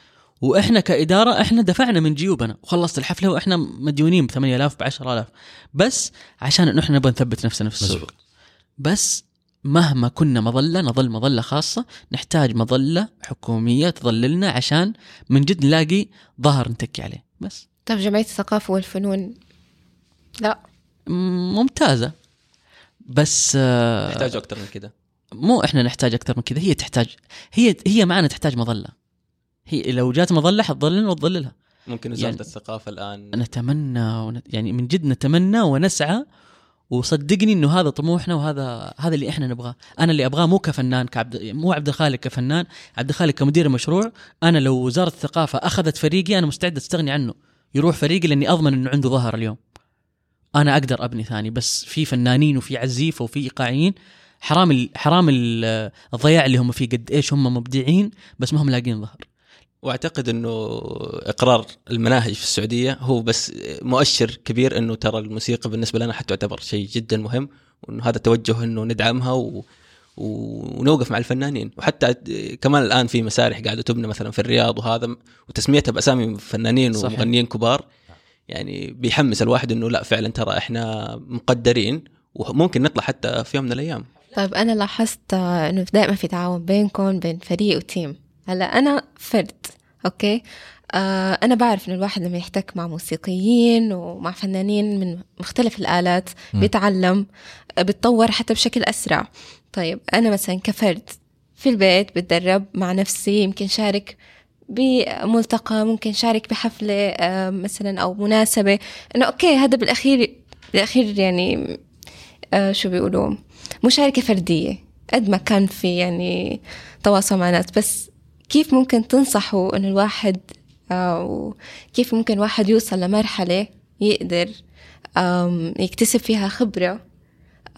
وإحنا كإدارة إحنا دفعنا من جيوبنا. وخلصت الحفلة وإحنا مديونين ب 8000 ب 10000 بس عشان إنه إحنا نبغى نثبت نفسنا في السوق. بس مهما كنا مظلة نظل مظلة خاصة نحتاج مظلة حكومية تظللنا عشان من جد نلاقي ظهر نتكي عليه. بس. طيب جمعية الثقافة والفنون. لا. م- ممتازة. بس آه، يحتاج أكثر من كذا مو إحنا نحتاج أكثر من كذا هي تحتاج هي هي معنا تحتاج مظلة. هي لو جات مظلة حتظللنا وتظللها ممكن وزاره يعني- الثقافة الآن. نتمنى ونت... يعني من جد نتمنى ونسعى وصدقني إنه هذا طموحنا وهذا هذا اللي إحنا نبغاه، أنا اللي أبغاه مو كفنان كعبد مو عبد الخالق كفنان، عبد الخالق كمدير مشروع، أنا لو وزارة الثقافة أخذت فريقي أنا مستعد أستغني عنه، يروح فريقي لأني أضمن إنه عنده ظهر اليوم. أنا أقدر أبني ثاني بس في فنانين وفي عزيفه وفي إيقاعيين. حرام ال... حرام ال- الضياع اللي هم فيه قد إيش هم مبدعين بس ما هم لاقين ظهر. واعتقد انه اقرار المناهج في السعودية هو بس مؤشر كبير انه ترى الموسيقى بالنسبة لنا حتعتبر شيء جدا مهم وإنه هذا توجه إنه ندعمها و... ونوقف مع الفنانين. وحتى كمان الآن في مسارح قاعدة تبنى مثلا في الرياض وهذا وتسميتها بأسامي فنانين صحيح. ومغنيين كبار. يعني بيحمس الواحد إنه لا فعلا ترى إحنا مقدرين وممكن نطلع حتى في يوم من الأيام. طيب أنا لاحظت إنه دائما في تعاون بينكم بين فريق وتيم. هلا أنا فرد أوكي؟ آه أنا بعرف إنه الواحد لما يحتك مع موسيقيين ومع فنانين من مختلف الآلات م. بيتعلم بتطور حتى بشكل أسرع. طيب أنا مثلا كفرد في البيت بتدرب مع نفسي يمكن شارك بملتقى ممكن شارك بحفلة آه، مثلا أو مناسبة. إنه أوكي هذا بالأخير بالأخير يعني آه، شو بيقولوا؟ مشاركة فردية قد ما كان في يعني تواصل مع ناس. بس كيف ممكن تنصحوا إنه الواحد أو كيف ممكن الواحد يوصل لمرحلة يقدر يكتسب فيها خبرة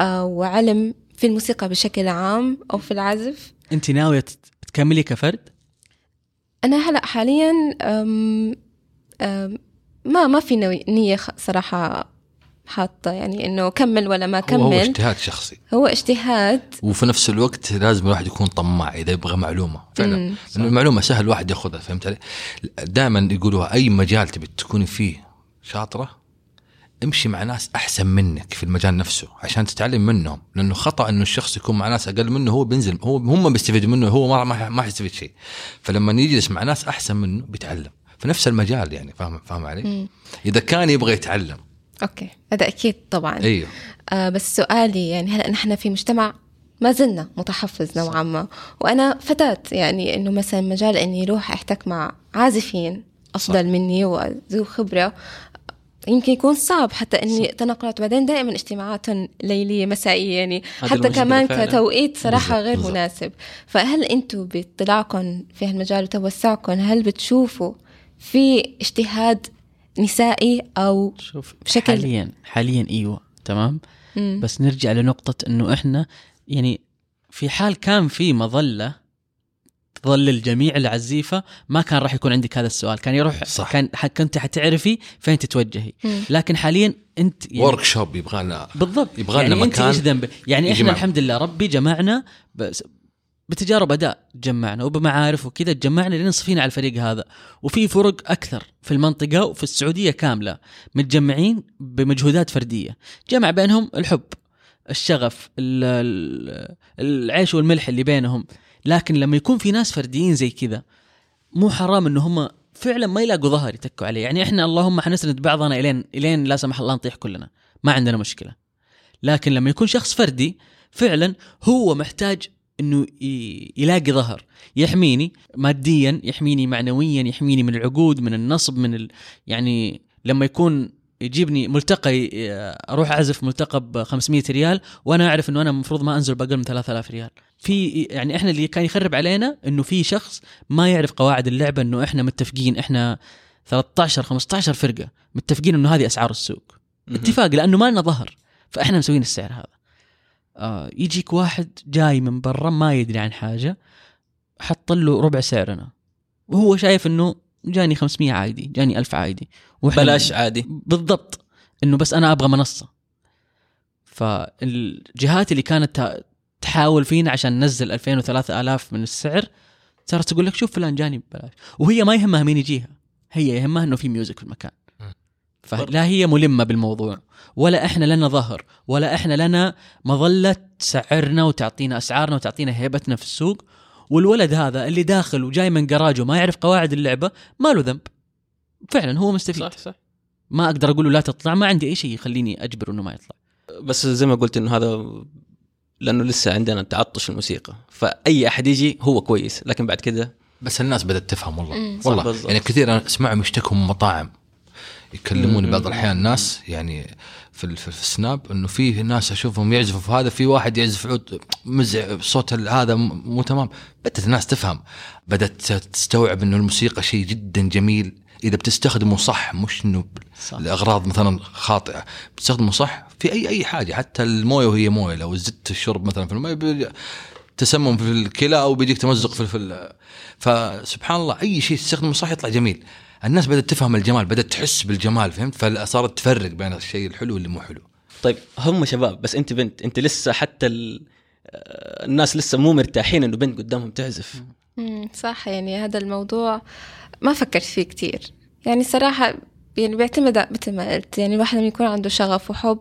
آه، وعلم في الموسيقى بشكل عام أو في العزف؟ أنت ناوية تت- تكملي كفرد؟ أنا هلأ حاليا أم أم ما ما في نية صراحة حاطة يعني إنه كمل ولا ما هو, هو كمل. اجتهاد شخصي. هو اجتهاد. وفي نفس الوقت لازم الواحد يكون طماع إذا يبغى معلومة فعلا. لأنه المعلومة سهل الواحد ياخذها فهمت علي؟ دائما يقولوا أي مجال تبي تكوني فيه شاطرة امشي مع ناس أحسن منك في المجال نفسه عشان تتعلم منهم. لأنه خطأ إنه الشخص يكون مع ناس أقل منه هو بينزل هو هم بيستفيدوا منه هو ما ما حيستفيد شيء. فلما يجلس مع ناس أحسن منه بيتعلم. في نفس المجال يعني فاهم فاهم علي؟ إذا كان يبغى يتعلم أوكي هذا أكيد طبعا. أيوه. آه بس سؤالي يعني هلا نحن في مجتمع ما زلنا متحفظ نوعا ما؟ وأنا فتاة يعني إنه مثلا مجال إني أروح أحتك مع عازفين أفضل صح. مني وذو خبرة يمكن يكون صعب حتى إني تنقلت. بعدين دائما اجتماعاتهم ليلية مسائية يعني حتى كمان فعلاً. كتوقيت صراحة بالضبط، غير بالضبط. مناسب. فهل أنتم باطلاعكم في هالمجال وتوسعكم هل بتشوفوا في اجتهاد نسائي أو شوف بشكل- حاليا حاليا إيوه تمام مم. بس نرجع لنقطة إنه إحنا يعني في حال كان في مظلة تظلل جميع العزيفة ما كان راح يكون عندك هذا السؤال كان يروح صح. كان كنت حتعرفي فين تتوجهي مم. لكن حاليا أنت يعني ورك شوب يبغى لنا بالضبط يبغى لنا يعني أنت مكان إيش ذنبك يعني إحنا. الحمد لله ربي جمعنا بس بتجارب أداء جمعنا وبمعارف وكذا جمعنا لين صفينا على الفريق هذا. وفي فرق أكثر في المنطقة وفي السعودية كاملة. متجمعين بمجهودات فردية. جمع بينهم الحب الشغف ال- ال- العيش والملح اللي بينهم. لكن لما يكون في ناس فرديين زي كذا مو حرام انه هم فعلا ما يلاقوا ظهر يتكوا عليه. يعني إحنا اللهم حنسند بعضنا الين إلين لا سمح الله نطيح كلنا. ما عندنا مشكلة. لكن لما يكون شخص فردي فعلا هو محتاج إنه يلاقي ظهر. يحميني ماديا يحميني معنويا يحميني من العقود من النصب من ال... يعني لما يكون يجيبني ملتقى ي- أروح أعزف ملتقى ب 500 ريال وأنا أعرف إنه أنا المفروض ما أنزل بأقل من 3000 ريال. في يعني إحنا اللي كان يخرب علينا إنه في شخص ما يعرف قواعد اللعبة إنه إحنا متفقين إحنا 13 15 فرقة متفقين إنه هذه أسعار السوق. اتفاق لأنه ما لنا ظهر. فإحنا مسوين السعر هذا. آه يجيك واحد جاي من برا ما يدري عن حاجة حط له ربع سعرنا. وهو شايف إنه جاني 500 عادي جاني 1000 عادي. بلاش عادي. بالضبط. إنه بس أنا أبغى منصة. فالجهات اللي كانت تحاول فينا عشان ننزل 2000 و3000 من السعر صارت تقول لك شوف فلان جاني ببلاش. وهي ما يهمها مين يجيها. هي يهمها إنه في ميوزك في المكان. فلا هي ملمة بالموضوع؟ ولا إحنا لنا ظهر ولا إحنا لنا مظلة تسعرنا وتعطينا أسعارنا وتعطينا هيبتنا في السوق والولد هذا اللي داخل وجاي من جراج وما يعرف قواعد اللعبة ما له ذنب. فعلا هو مستفيد. صح صح. ما أقدر أقول له لا تطلع ما عندي أي شيء يخليني أجبره إنه ما يطلع. بس زي ما قلت إنه هذا لأنه لسه عندنا تعطش الموسيقى فأي أحد يجي هو كويس لكن بعد كده بس الناس بدأت تفهم والله. والله بالضبط. يعني كثير أنا أسمعهم يشتكوا من مطاعم. يكلموني. بعض الأحيان ناس يعني في في, في السناب إنه في ناس أشوفهم يعزفوا في هذا في واحد يعزف عود مزع صوت هذا مو تمام. بدأت الناس تفهم. بدأت تستوعب إنه الموسيقى شيء جدا جميل. إذا بتستخدمه صح مش إنه. لأغراض مثلا خاطئة. بتستخدمه صح في اي أي حاجة. حتى الموية وهي موية. لو زدت الشرب مثلا في الموية بي- تسمم في الكلى أو بيجيك تمزق في, في ال- فسبحان الله أي شيء تستخدمه صح يطلع جميل. الناس بدأت تفهم الجمال بدأت تحس بالجمال فهمت؟ فصارت تفرق بين الشيء الحلو واللي مو حلو. طيب هم شباب بس انت بنت انت لسه حتى ال... آه، الناس لسه مو مرتاحين انه بنت قدامهم تعزف. مم، صح يعني هذا الموضوع ما فكرت فيه كتير. يعني صراحة يعني بيعتمد مثل ما قلت يعني الواحد لما يكون عنده شغف وحب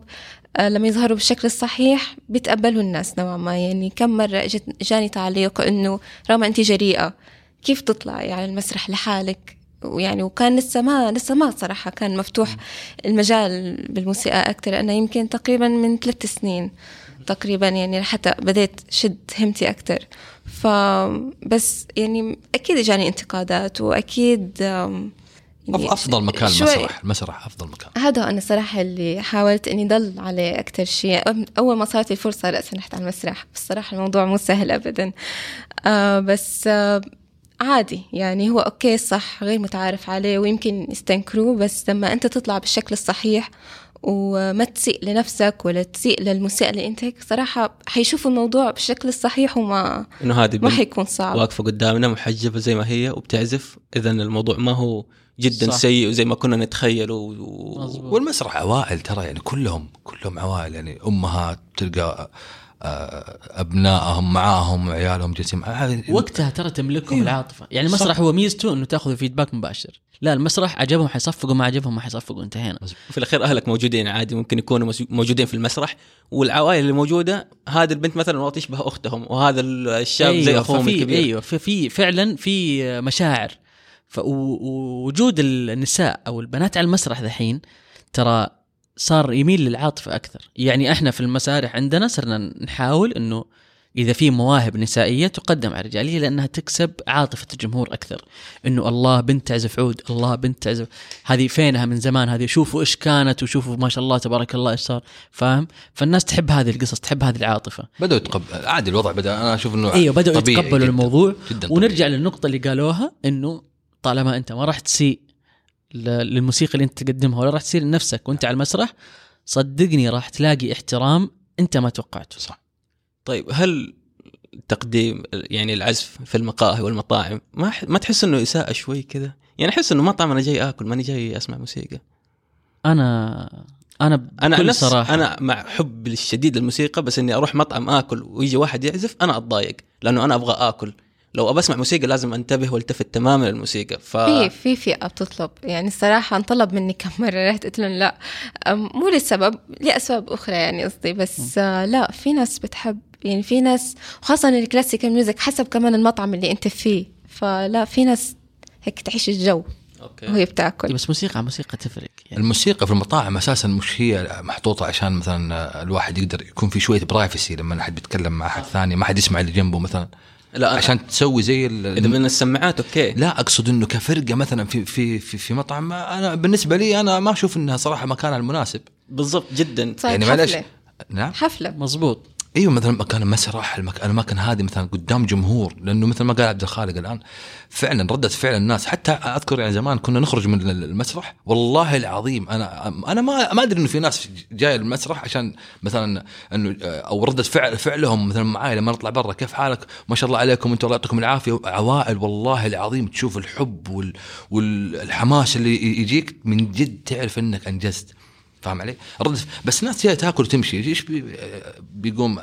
آه، لما يظهروا بالشكل الصحيح بيتقبلوا الناس نوعا ما. يعني كم مرة اجت جاني تعليق إنه راما انت جريئة كيف تطلعي على المسرح لحالك؟ ويعني وكان لسه ما لسه ما صراحة كان مفتوح المجال بالموسيقى أكثر أنا يمكن تقريبا من ثلاث سنين تقريبا يعني حتى بديت شد همتي أكثر فبس يعني أكيد إجاني انتقادات وأكيد يعني أفضل مكان المسرح المسرح أفضل مكان. هذا أنا صراحة اللي حاولت إني ضل عليه أكتر شيء. أول ما صارت الفرصة رأسا رحت على المسرح. بس صراحة الموضوع مو سهل أبدا. آه بس آه عادي يعني هو أوكي صح غير متعارف عليه ويمكن يستنكروه بس لما أنت تطلع بالشكل الصحيح وما تسيء لنفسك ولا تسيء للموسيقى اللي أنت هيك صراحة حيشوفوا الموضوع بالشكل الصحيح وما إنه هذه ما حيكون صعب واقفة قدامنا محجبة زي ما هي وبتعزف اذا الموضوع ما هو جدا صح. سيء وزي ما كنا نتخيل و... والمسرح عوائل ترى يعني كلهم كلهم عوائل يعني امهات تلقى أبنائهم معاهم عيالهم جالسين هذه- وقتها ترى تملكهم إيه. العاطفة. يعني المسرح هو ميزته إنه تأخذ فيدباك مباشر. لا المسرح عجبهم حيصفقوا ما عجبهم ما حيصفقوا. انتهينا. في الأخير أهلك موجودين عادي ممكن يكونوا موجودين في المسرح والعوائل اللي موجودة هذه البنت مثلا والله تشبه أختهم وهذا الشاب أيوة زي أخوهم ففي الكبير. أيوه في, في فعلا في مشاعر. فوجود النساء أو البنات على المسرح ذحين ترى صار يميل للعاطفة أكثر. يعني إحنا في المسارح عندنا صرنا نحاول إنه إذا في مواهب نسائية تقدم على الرجاليه لأنها تكسب عاطفة الجمهور أكثر. إنه الله بنت تعزف عود الله بنت تعزف هذه فينها من زمان هذه شوفوا إيش كانت وشوفوا ما شاء الله تبارك الله إيش صار فاهم؟ فالناس تحب هذه القصص تحب هذه العاطفة. بدأوا يتقبل عادي الوضع بدأ أنا أشوف إنه أيوه طبيعي يتقبلوا جداً. الموضوع. جدا ونرجع للنقطة اللي قالوها إنه طالما أنت ما راح تسيء للموسيقى اللي انت تقدمها ولا راح تسيء لنفسك وانت على المسرح صدقني راح تلاقي احترام انت ما توقعته. صح. طيب هل تقديم يعني العزف في المقاهي والمطاعم ما. ما تحس إنه إساءة شوي كذا؟ يعني أحس إنه مطعم أنا جاي آكل ماني جاي أسمع موسيقى. أنا أنا أنا بكل نفس صراحة. أنا مع حب الشديد للموسيقى بس إني أروح مطعم آكل ويجي واحد يعزف أنا أتضايق لأنه أنا أبغى آكل. لو أبى أسمع موسيقى لازم أنتبه والتفت تماما للموسيقى. ف في في فئة بتطلب. يعني الصراحة انطلب مني كم مرة. رحت قلت لهم لا. مو لسبب لأسباب أخرى يعني قصدي بس آه، لا في ناس بتحب. يعني في ناس خاصة ال classical music حسب كمان المطعم اللي أنت فيه. فلا في ناس هيك تعيش الجو Okay. وهي بتاكل. بس موسيقى موسيقى تفرق. يعني الموسيقى في المطاعم أساسا مش هي محطوطة عشان مثلا الواحد يقدر يكون في شوية privacy لما أحد بيتكلم مع أحد ثاني ما حد يسمع اللي جنبه مثلا. لا عشان تسوي زي ال- إذا من السماعات okay. لا أقصد إنه كفرقة مثلا في في في, في مطعم ما- أنا بالنسبة لي أنا ما أشوف إنها صراحة مكانها المناسب. بالضبط جدا. صارت يعني معلش. نعم. حفلة. مظبوط إيوه مثلا مكان مسرح المك- الأماكن هذه مثلا قدام جمهور لأنه مثل ما قال عبد الخالق الآن فعلا ردة فعل الناس. حتى أذكر يعني زمان كنا نخرج من المسرح. والله العظيم أنا أنا ما ما أدري إنه في ناس جاية المسرح عشان مثلا إنه أو ردة فعل فعلهم مثلا معاي لما نطلع برا. كيف حالك؟ ما شاء الله عليكم أنتم الله يعطيكم العافية. عوائل والله العظيم تشوف الحب وال والحماس اللي يجيك من جد تعرف إنك أنجزت. فاهم علي؟ رد بس الناس جاية تاكل وتمشي. إيش بي بيقوم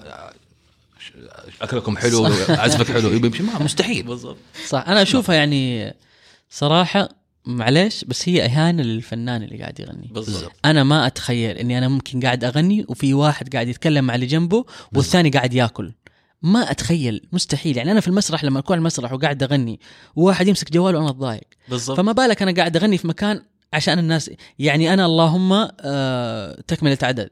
أكلكم حلو عزفك حلو يبي يمشي؟ ما مستحيل. بالضبط. صح. أنا أشوفها يعني صراحة معليش بس هي إهانة للفنان اللي قاعد يغني. بالضبط. أنا ما أتخيل إني أنا ممكن قاعد أغني وفي واحد قاعد يتكلم مع اللي جنبه والثاني قاعد ياكل. ما أتخيل. مستحيل. يعني أنا في المسرح لما أكون على المسرح وقاعد أغني وواحد يمسك جواله وأنا اتضايق بالضبط. فما بالك أنا قاعد أغني في مكان عشان الناس يعني أنا اللهم آه تكملة عدد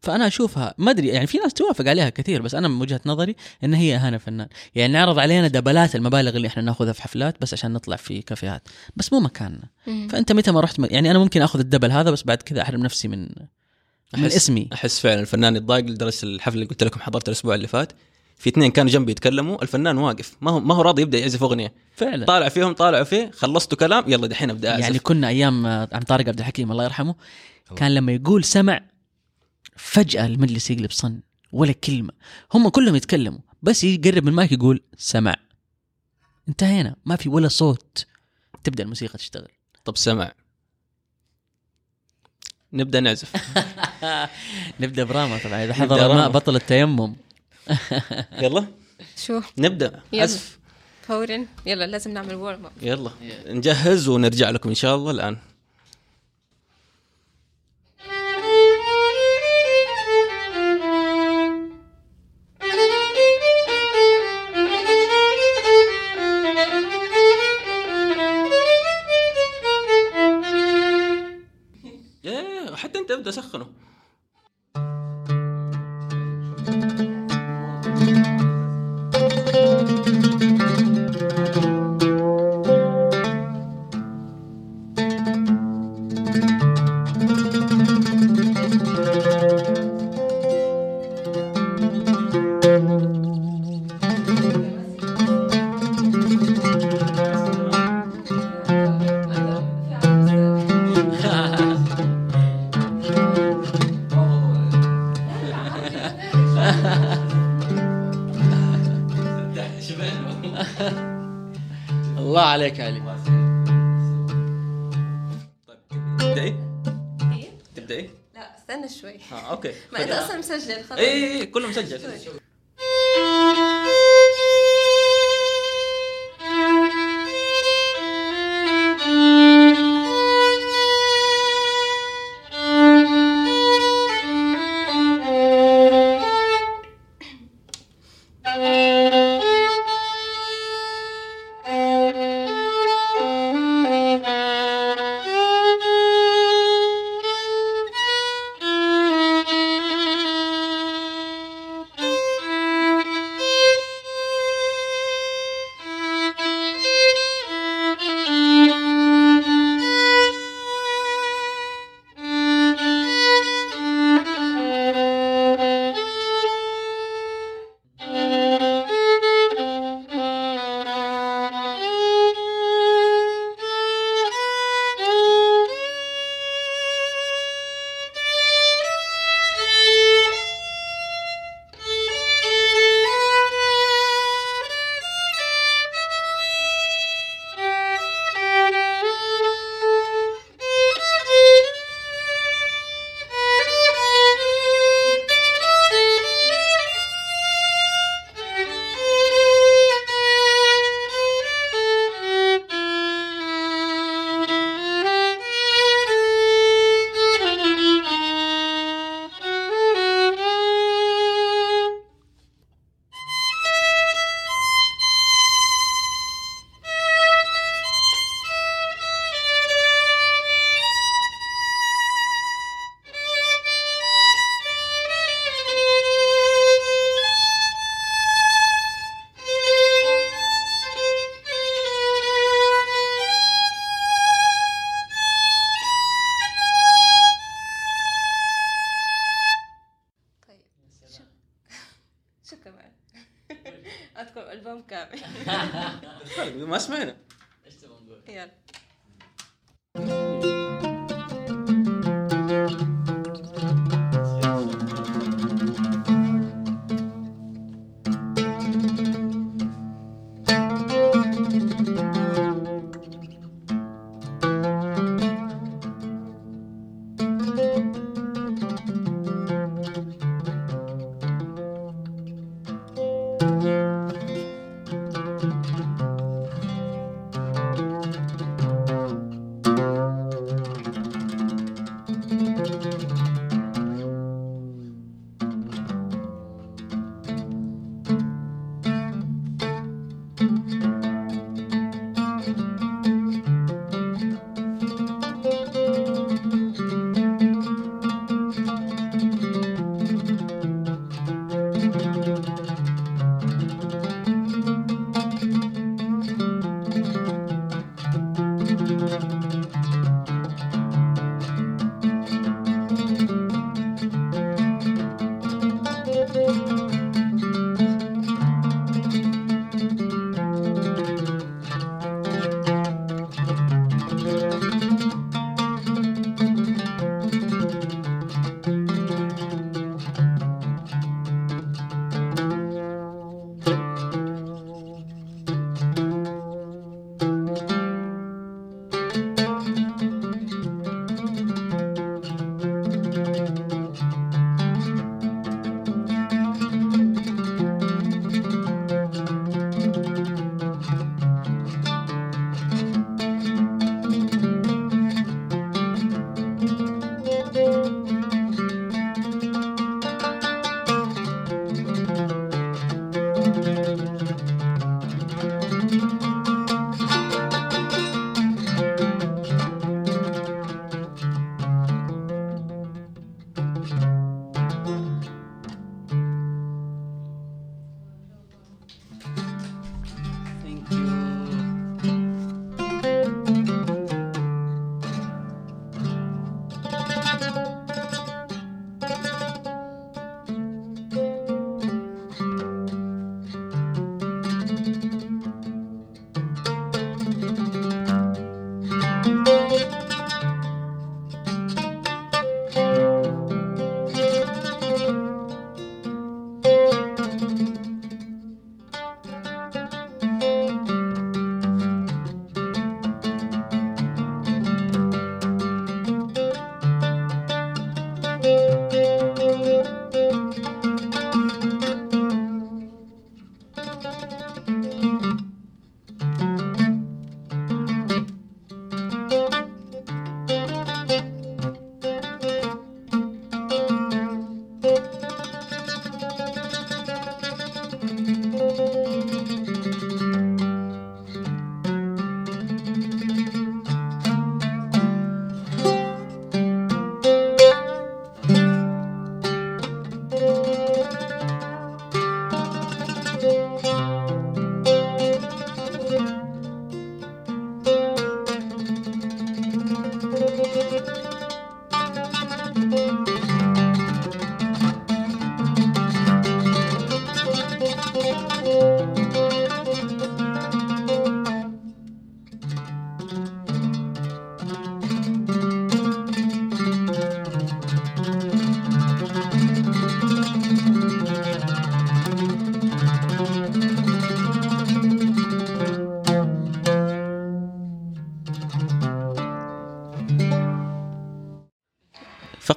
فأنا أشوفها ما أدري يعني في ناس توافق عليها كثير بس أنا من وجهة نظري إن هي أهانة فنان يعني نعرض علينا دبلات المبالغ اللي إحنا نأخذها في حفلات بس عشان نطلع في كافيهات بس مو مكاننا. فأنت متى ما رحت م... يعني أنا ممكن أخذ الدبل هذا بس بعد كذا أحرم نفسي من من أحس- اسمي. أحس فعلا الفنان يتضايق لدرجة الحفلة اللي قلت لكم حضرت الأسبوع اللي فات في اثنين كانوا جنبي يتكلموا الفنان واقف. ما هو ما هو راضي يبدأ يعزف أغنية. فعلا. طالع فيهم طالعوا فيه خلصتوا كلام يلا دحين أبدأ أعزف. يعني كنا أيام آه، عم طارق عبد الحكيم الله يرحمه كان لما يقول سمع فجأة المجلس يقلب صن ولا كلمة. هم كلهم يتكلموا بس يقرب من المايك يقول سمع. انتهينا ما في ولا صوت. تبدأ الموسيقى تشتغل. طب سمع. نبدأ نعزف. نبدأ براما طبعا إذا حضر. بطل التيمم. يلا. شو؟ نبدأ. أسف. فورا. يلا لازم نعمل وورم اب يلا. نجهز ونرجع لكم إن شاء الله الآن. حتى أنت أبدأ سخنه مسجل خلاص. اي اي كله مسجل.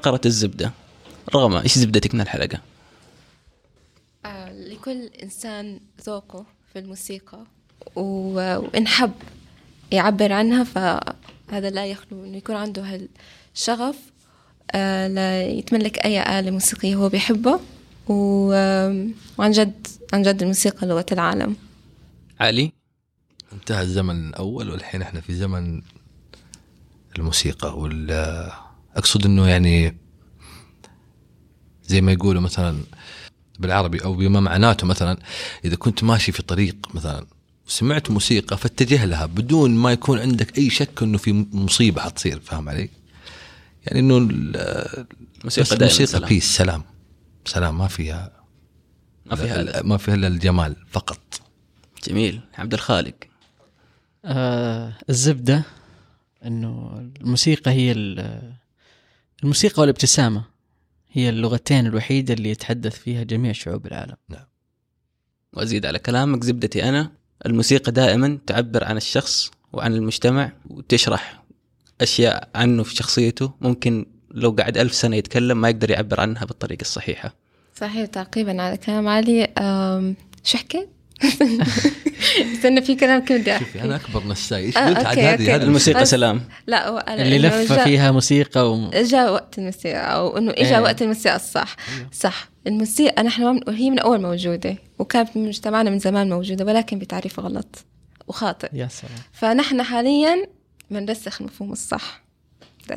فقرة الزبدة. رغم إيش زبدتك من الحلقة؟ آه، لكل إنسان ذوقه في الموسيقى و- وإن حب يعبر عنها فهذا لا يخلو إنه يكون عنده هالشغف. آه، ليتملك أي آلة موسيقية هو بيحبها و- وعن جد عن جد الموسيقى لغة العالم. علي؟ انتهى الزمن الأول والحين إحنا في زمن الموسيقى وال أقصد إنه يعني زي ما يقولوا مثلا بالعربي أو بما معناته مثلا إذا كنت ماشي في طريق مثلا وسمعت موسيقى فاتجه لها بدون ما يكون عندك أي شك إنه في مصيبة حتصير فاهم علي؟ يعني إنه ال- موسيقى بس دائما الموسيقى سلام. بيس سلام سلام ما فيها ما فيها. ما فيها إلا الجمال فقط جميل عبد الخالق آه الزبدة إنه الموسيقى هي ال- الموسيقى والابتسامة هي اللغتين الوحيدة اللي يتحدث فيها جميع شعوب العالم. وأزيد على كلامك زبدتي أنا. الموسيقى دائما تعبر عن الشخص وعن المجتمع وتشرح أشياء عنه في شخصيته. ممكن لو قعد ألف سنة يتكلم ما يقدر يعبر عنها بالطريقة الصحيحة. صحيح تعقيبا على كلام علي. شو حكيت؟ استنى في كلام كنت بدي شوفي. أنا أكبر نساي إيش آه، قلت؟ عاد هذه. هذه الموسيقى بس- سلام. لا هو أنا اللي جاء- فيها موسيقى و... جاء وقت الموسيقى أو إنه اجى إيه. وقت الموسيقى. الصح صح. الموسيقى نحن من... هي من أول موجودة وكانت من مجتمعنا من زمان موجودة ولكن بتعريف غلط وخاطئ. يا سلام. فنحن حاليا بنرسخ المفهوم الصح.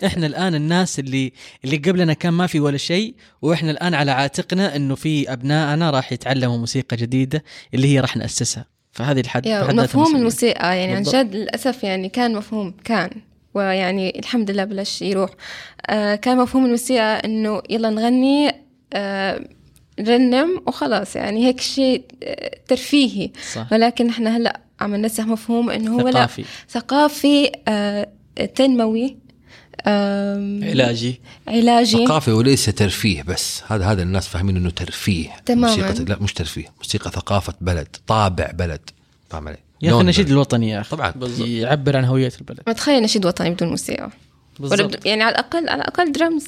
إحنا الآن الناس اللي اللي قبلنا كان ما في ولا شيء وإحنا الآن على عاتقنا إنه في أبنائنا راح يتعلموا موسيقى جديدة اللي هي راح نأسسها. فهذه الحد مفهوم. الموسيقى يعني عن. جد للأسف يعني كان مفهوم كان. ويعني الحمد لله بلش يروح. آه كان مفهوم الموسيقى إنه يلا نغني آه نرنم وخلاص. يعني هيك شيء آه، ترفيهي. صح. ولكن إحنا هلأ عم ننسخ مفهوم إنه هو لأ ثقافي. ثقافي آه تنموي. علاجي. علاجي. ثقافي وليس ترفيه بس. هذا هذا الناس فاهمين إنه ترفيه. تماماً. موسيقى لا مش ترفيه. موسيقى ثقافة بلد طابع بلد. فاهم علي؟ يا أخي النشيد. الوطني يا أخي. طبعا. بالضبط. يعبر عن هوية البلد. ما تخيل نشيد وطني بدون موسيقى. بالضبط. يعني على الاقل على الأقل درمز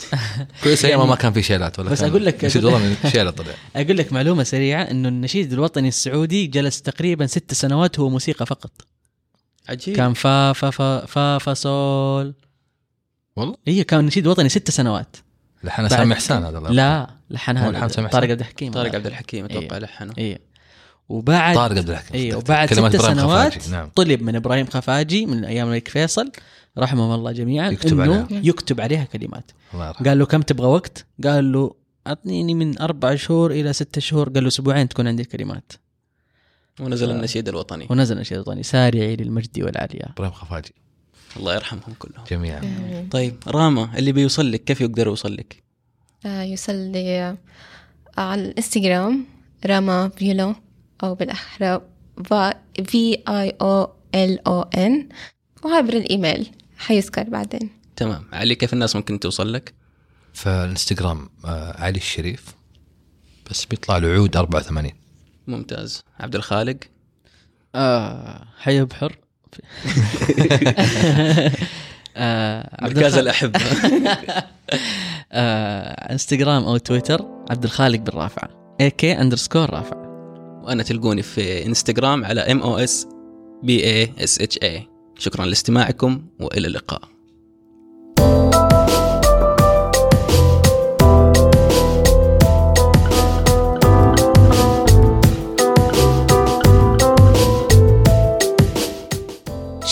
كويس أيام ما كان في شيلات ولا بس كان أقول لك- نشيد والله من شيلة طلع أقول لك معلومة سريعة إنه النشيد الوطني السعودي جلس تقريبا ست سنوات هو موسيقى فقط. عجيب. كان فا فا فا فا, فا صول. والله. هي كان نشيد وطني ست سنوات. لحن سامي حسان هذا الله لا لحنها لحن سامح طارق؟ عبد الحكيم. طارق عبد الحكيم أتوقع إيه. لحنه. اي وبعد طارق عبد الحكيم. اي. وبعد كلمات ست سنوات نعم. طلب من إبراهيم خفاجي من أيام الملك فيصل رحمهم الله جميعا يكتب إنه عليها. يكتب عليها كلمات. الله يرحمه. قال له كم تبغى وقت؟ قال له أعطيني من أربع شهور إلى ستة شهور. قال له أسبوعين تكون عندي الكلمات. ونزل النشيد الوطني. ونزل نشيد وطني سارعي للمجد والعالية. إبراهيم خفاجي. الله يرحمهم كلهم. جميعا. طيب راما اللي بيوصل لك كيف يقدر يوصل لك؟ آه يوصل لي آه، على الإنستغرام راما فيولو أو بالأحرى في اي أو ال أو ان وعبر الإيميل حيذكر بعدين. تمام. علي كيف الناس ممكن توصل لك؟ فالإنستغرام آه علي الشريف بس بيطلع له عود 84 ممتاز. عبد الخالق؟ آه حي بحر مركز الخالق. الاحبه آه انستغرام أو تويتر عبد الخالق بن رافع. اي كي اندرسكور رافع. وأنا تلقوني في انستغرام على ام أو اس بي اي اس اتش اي شكرا لاستماعكم وإلى اللقاء.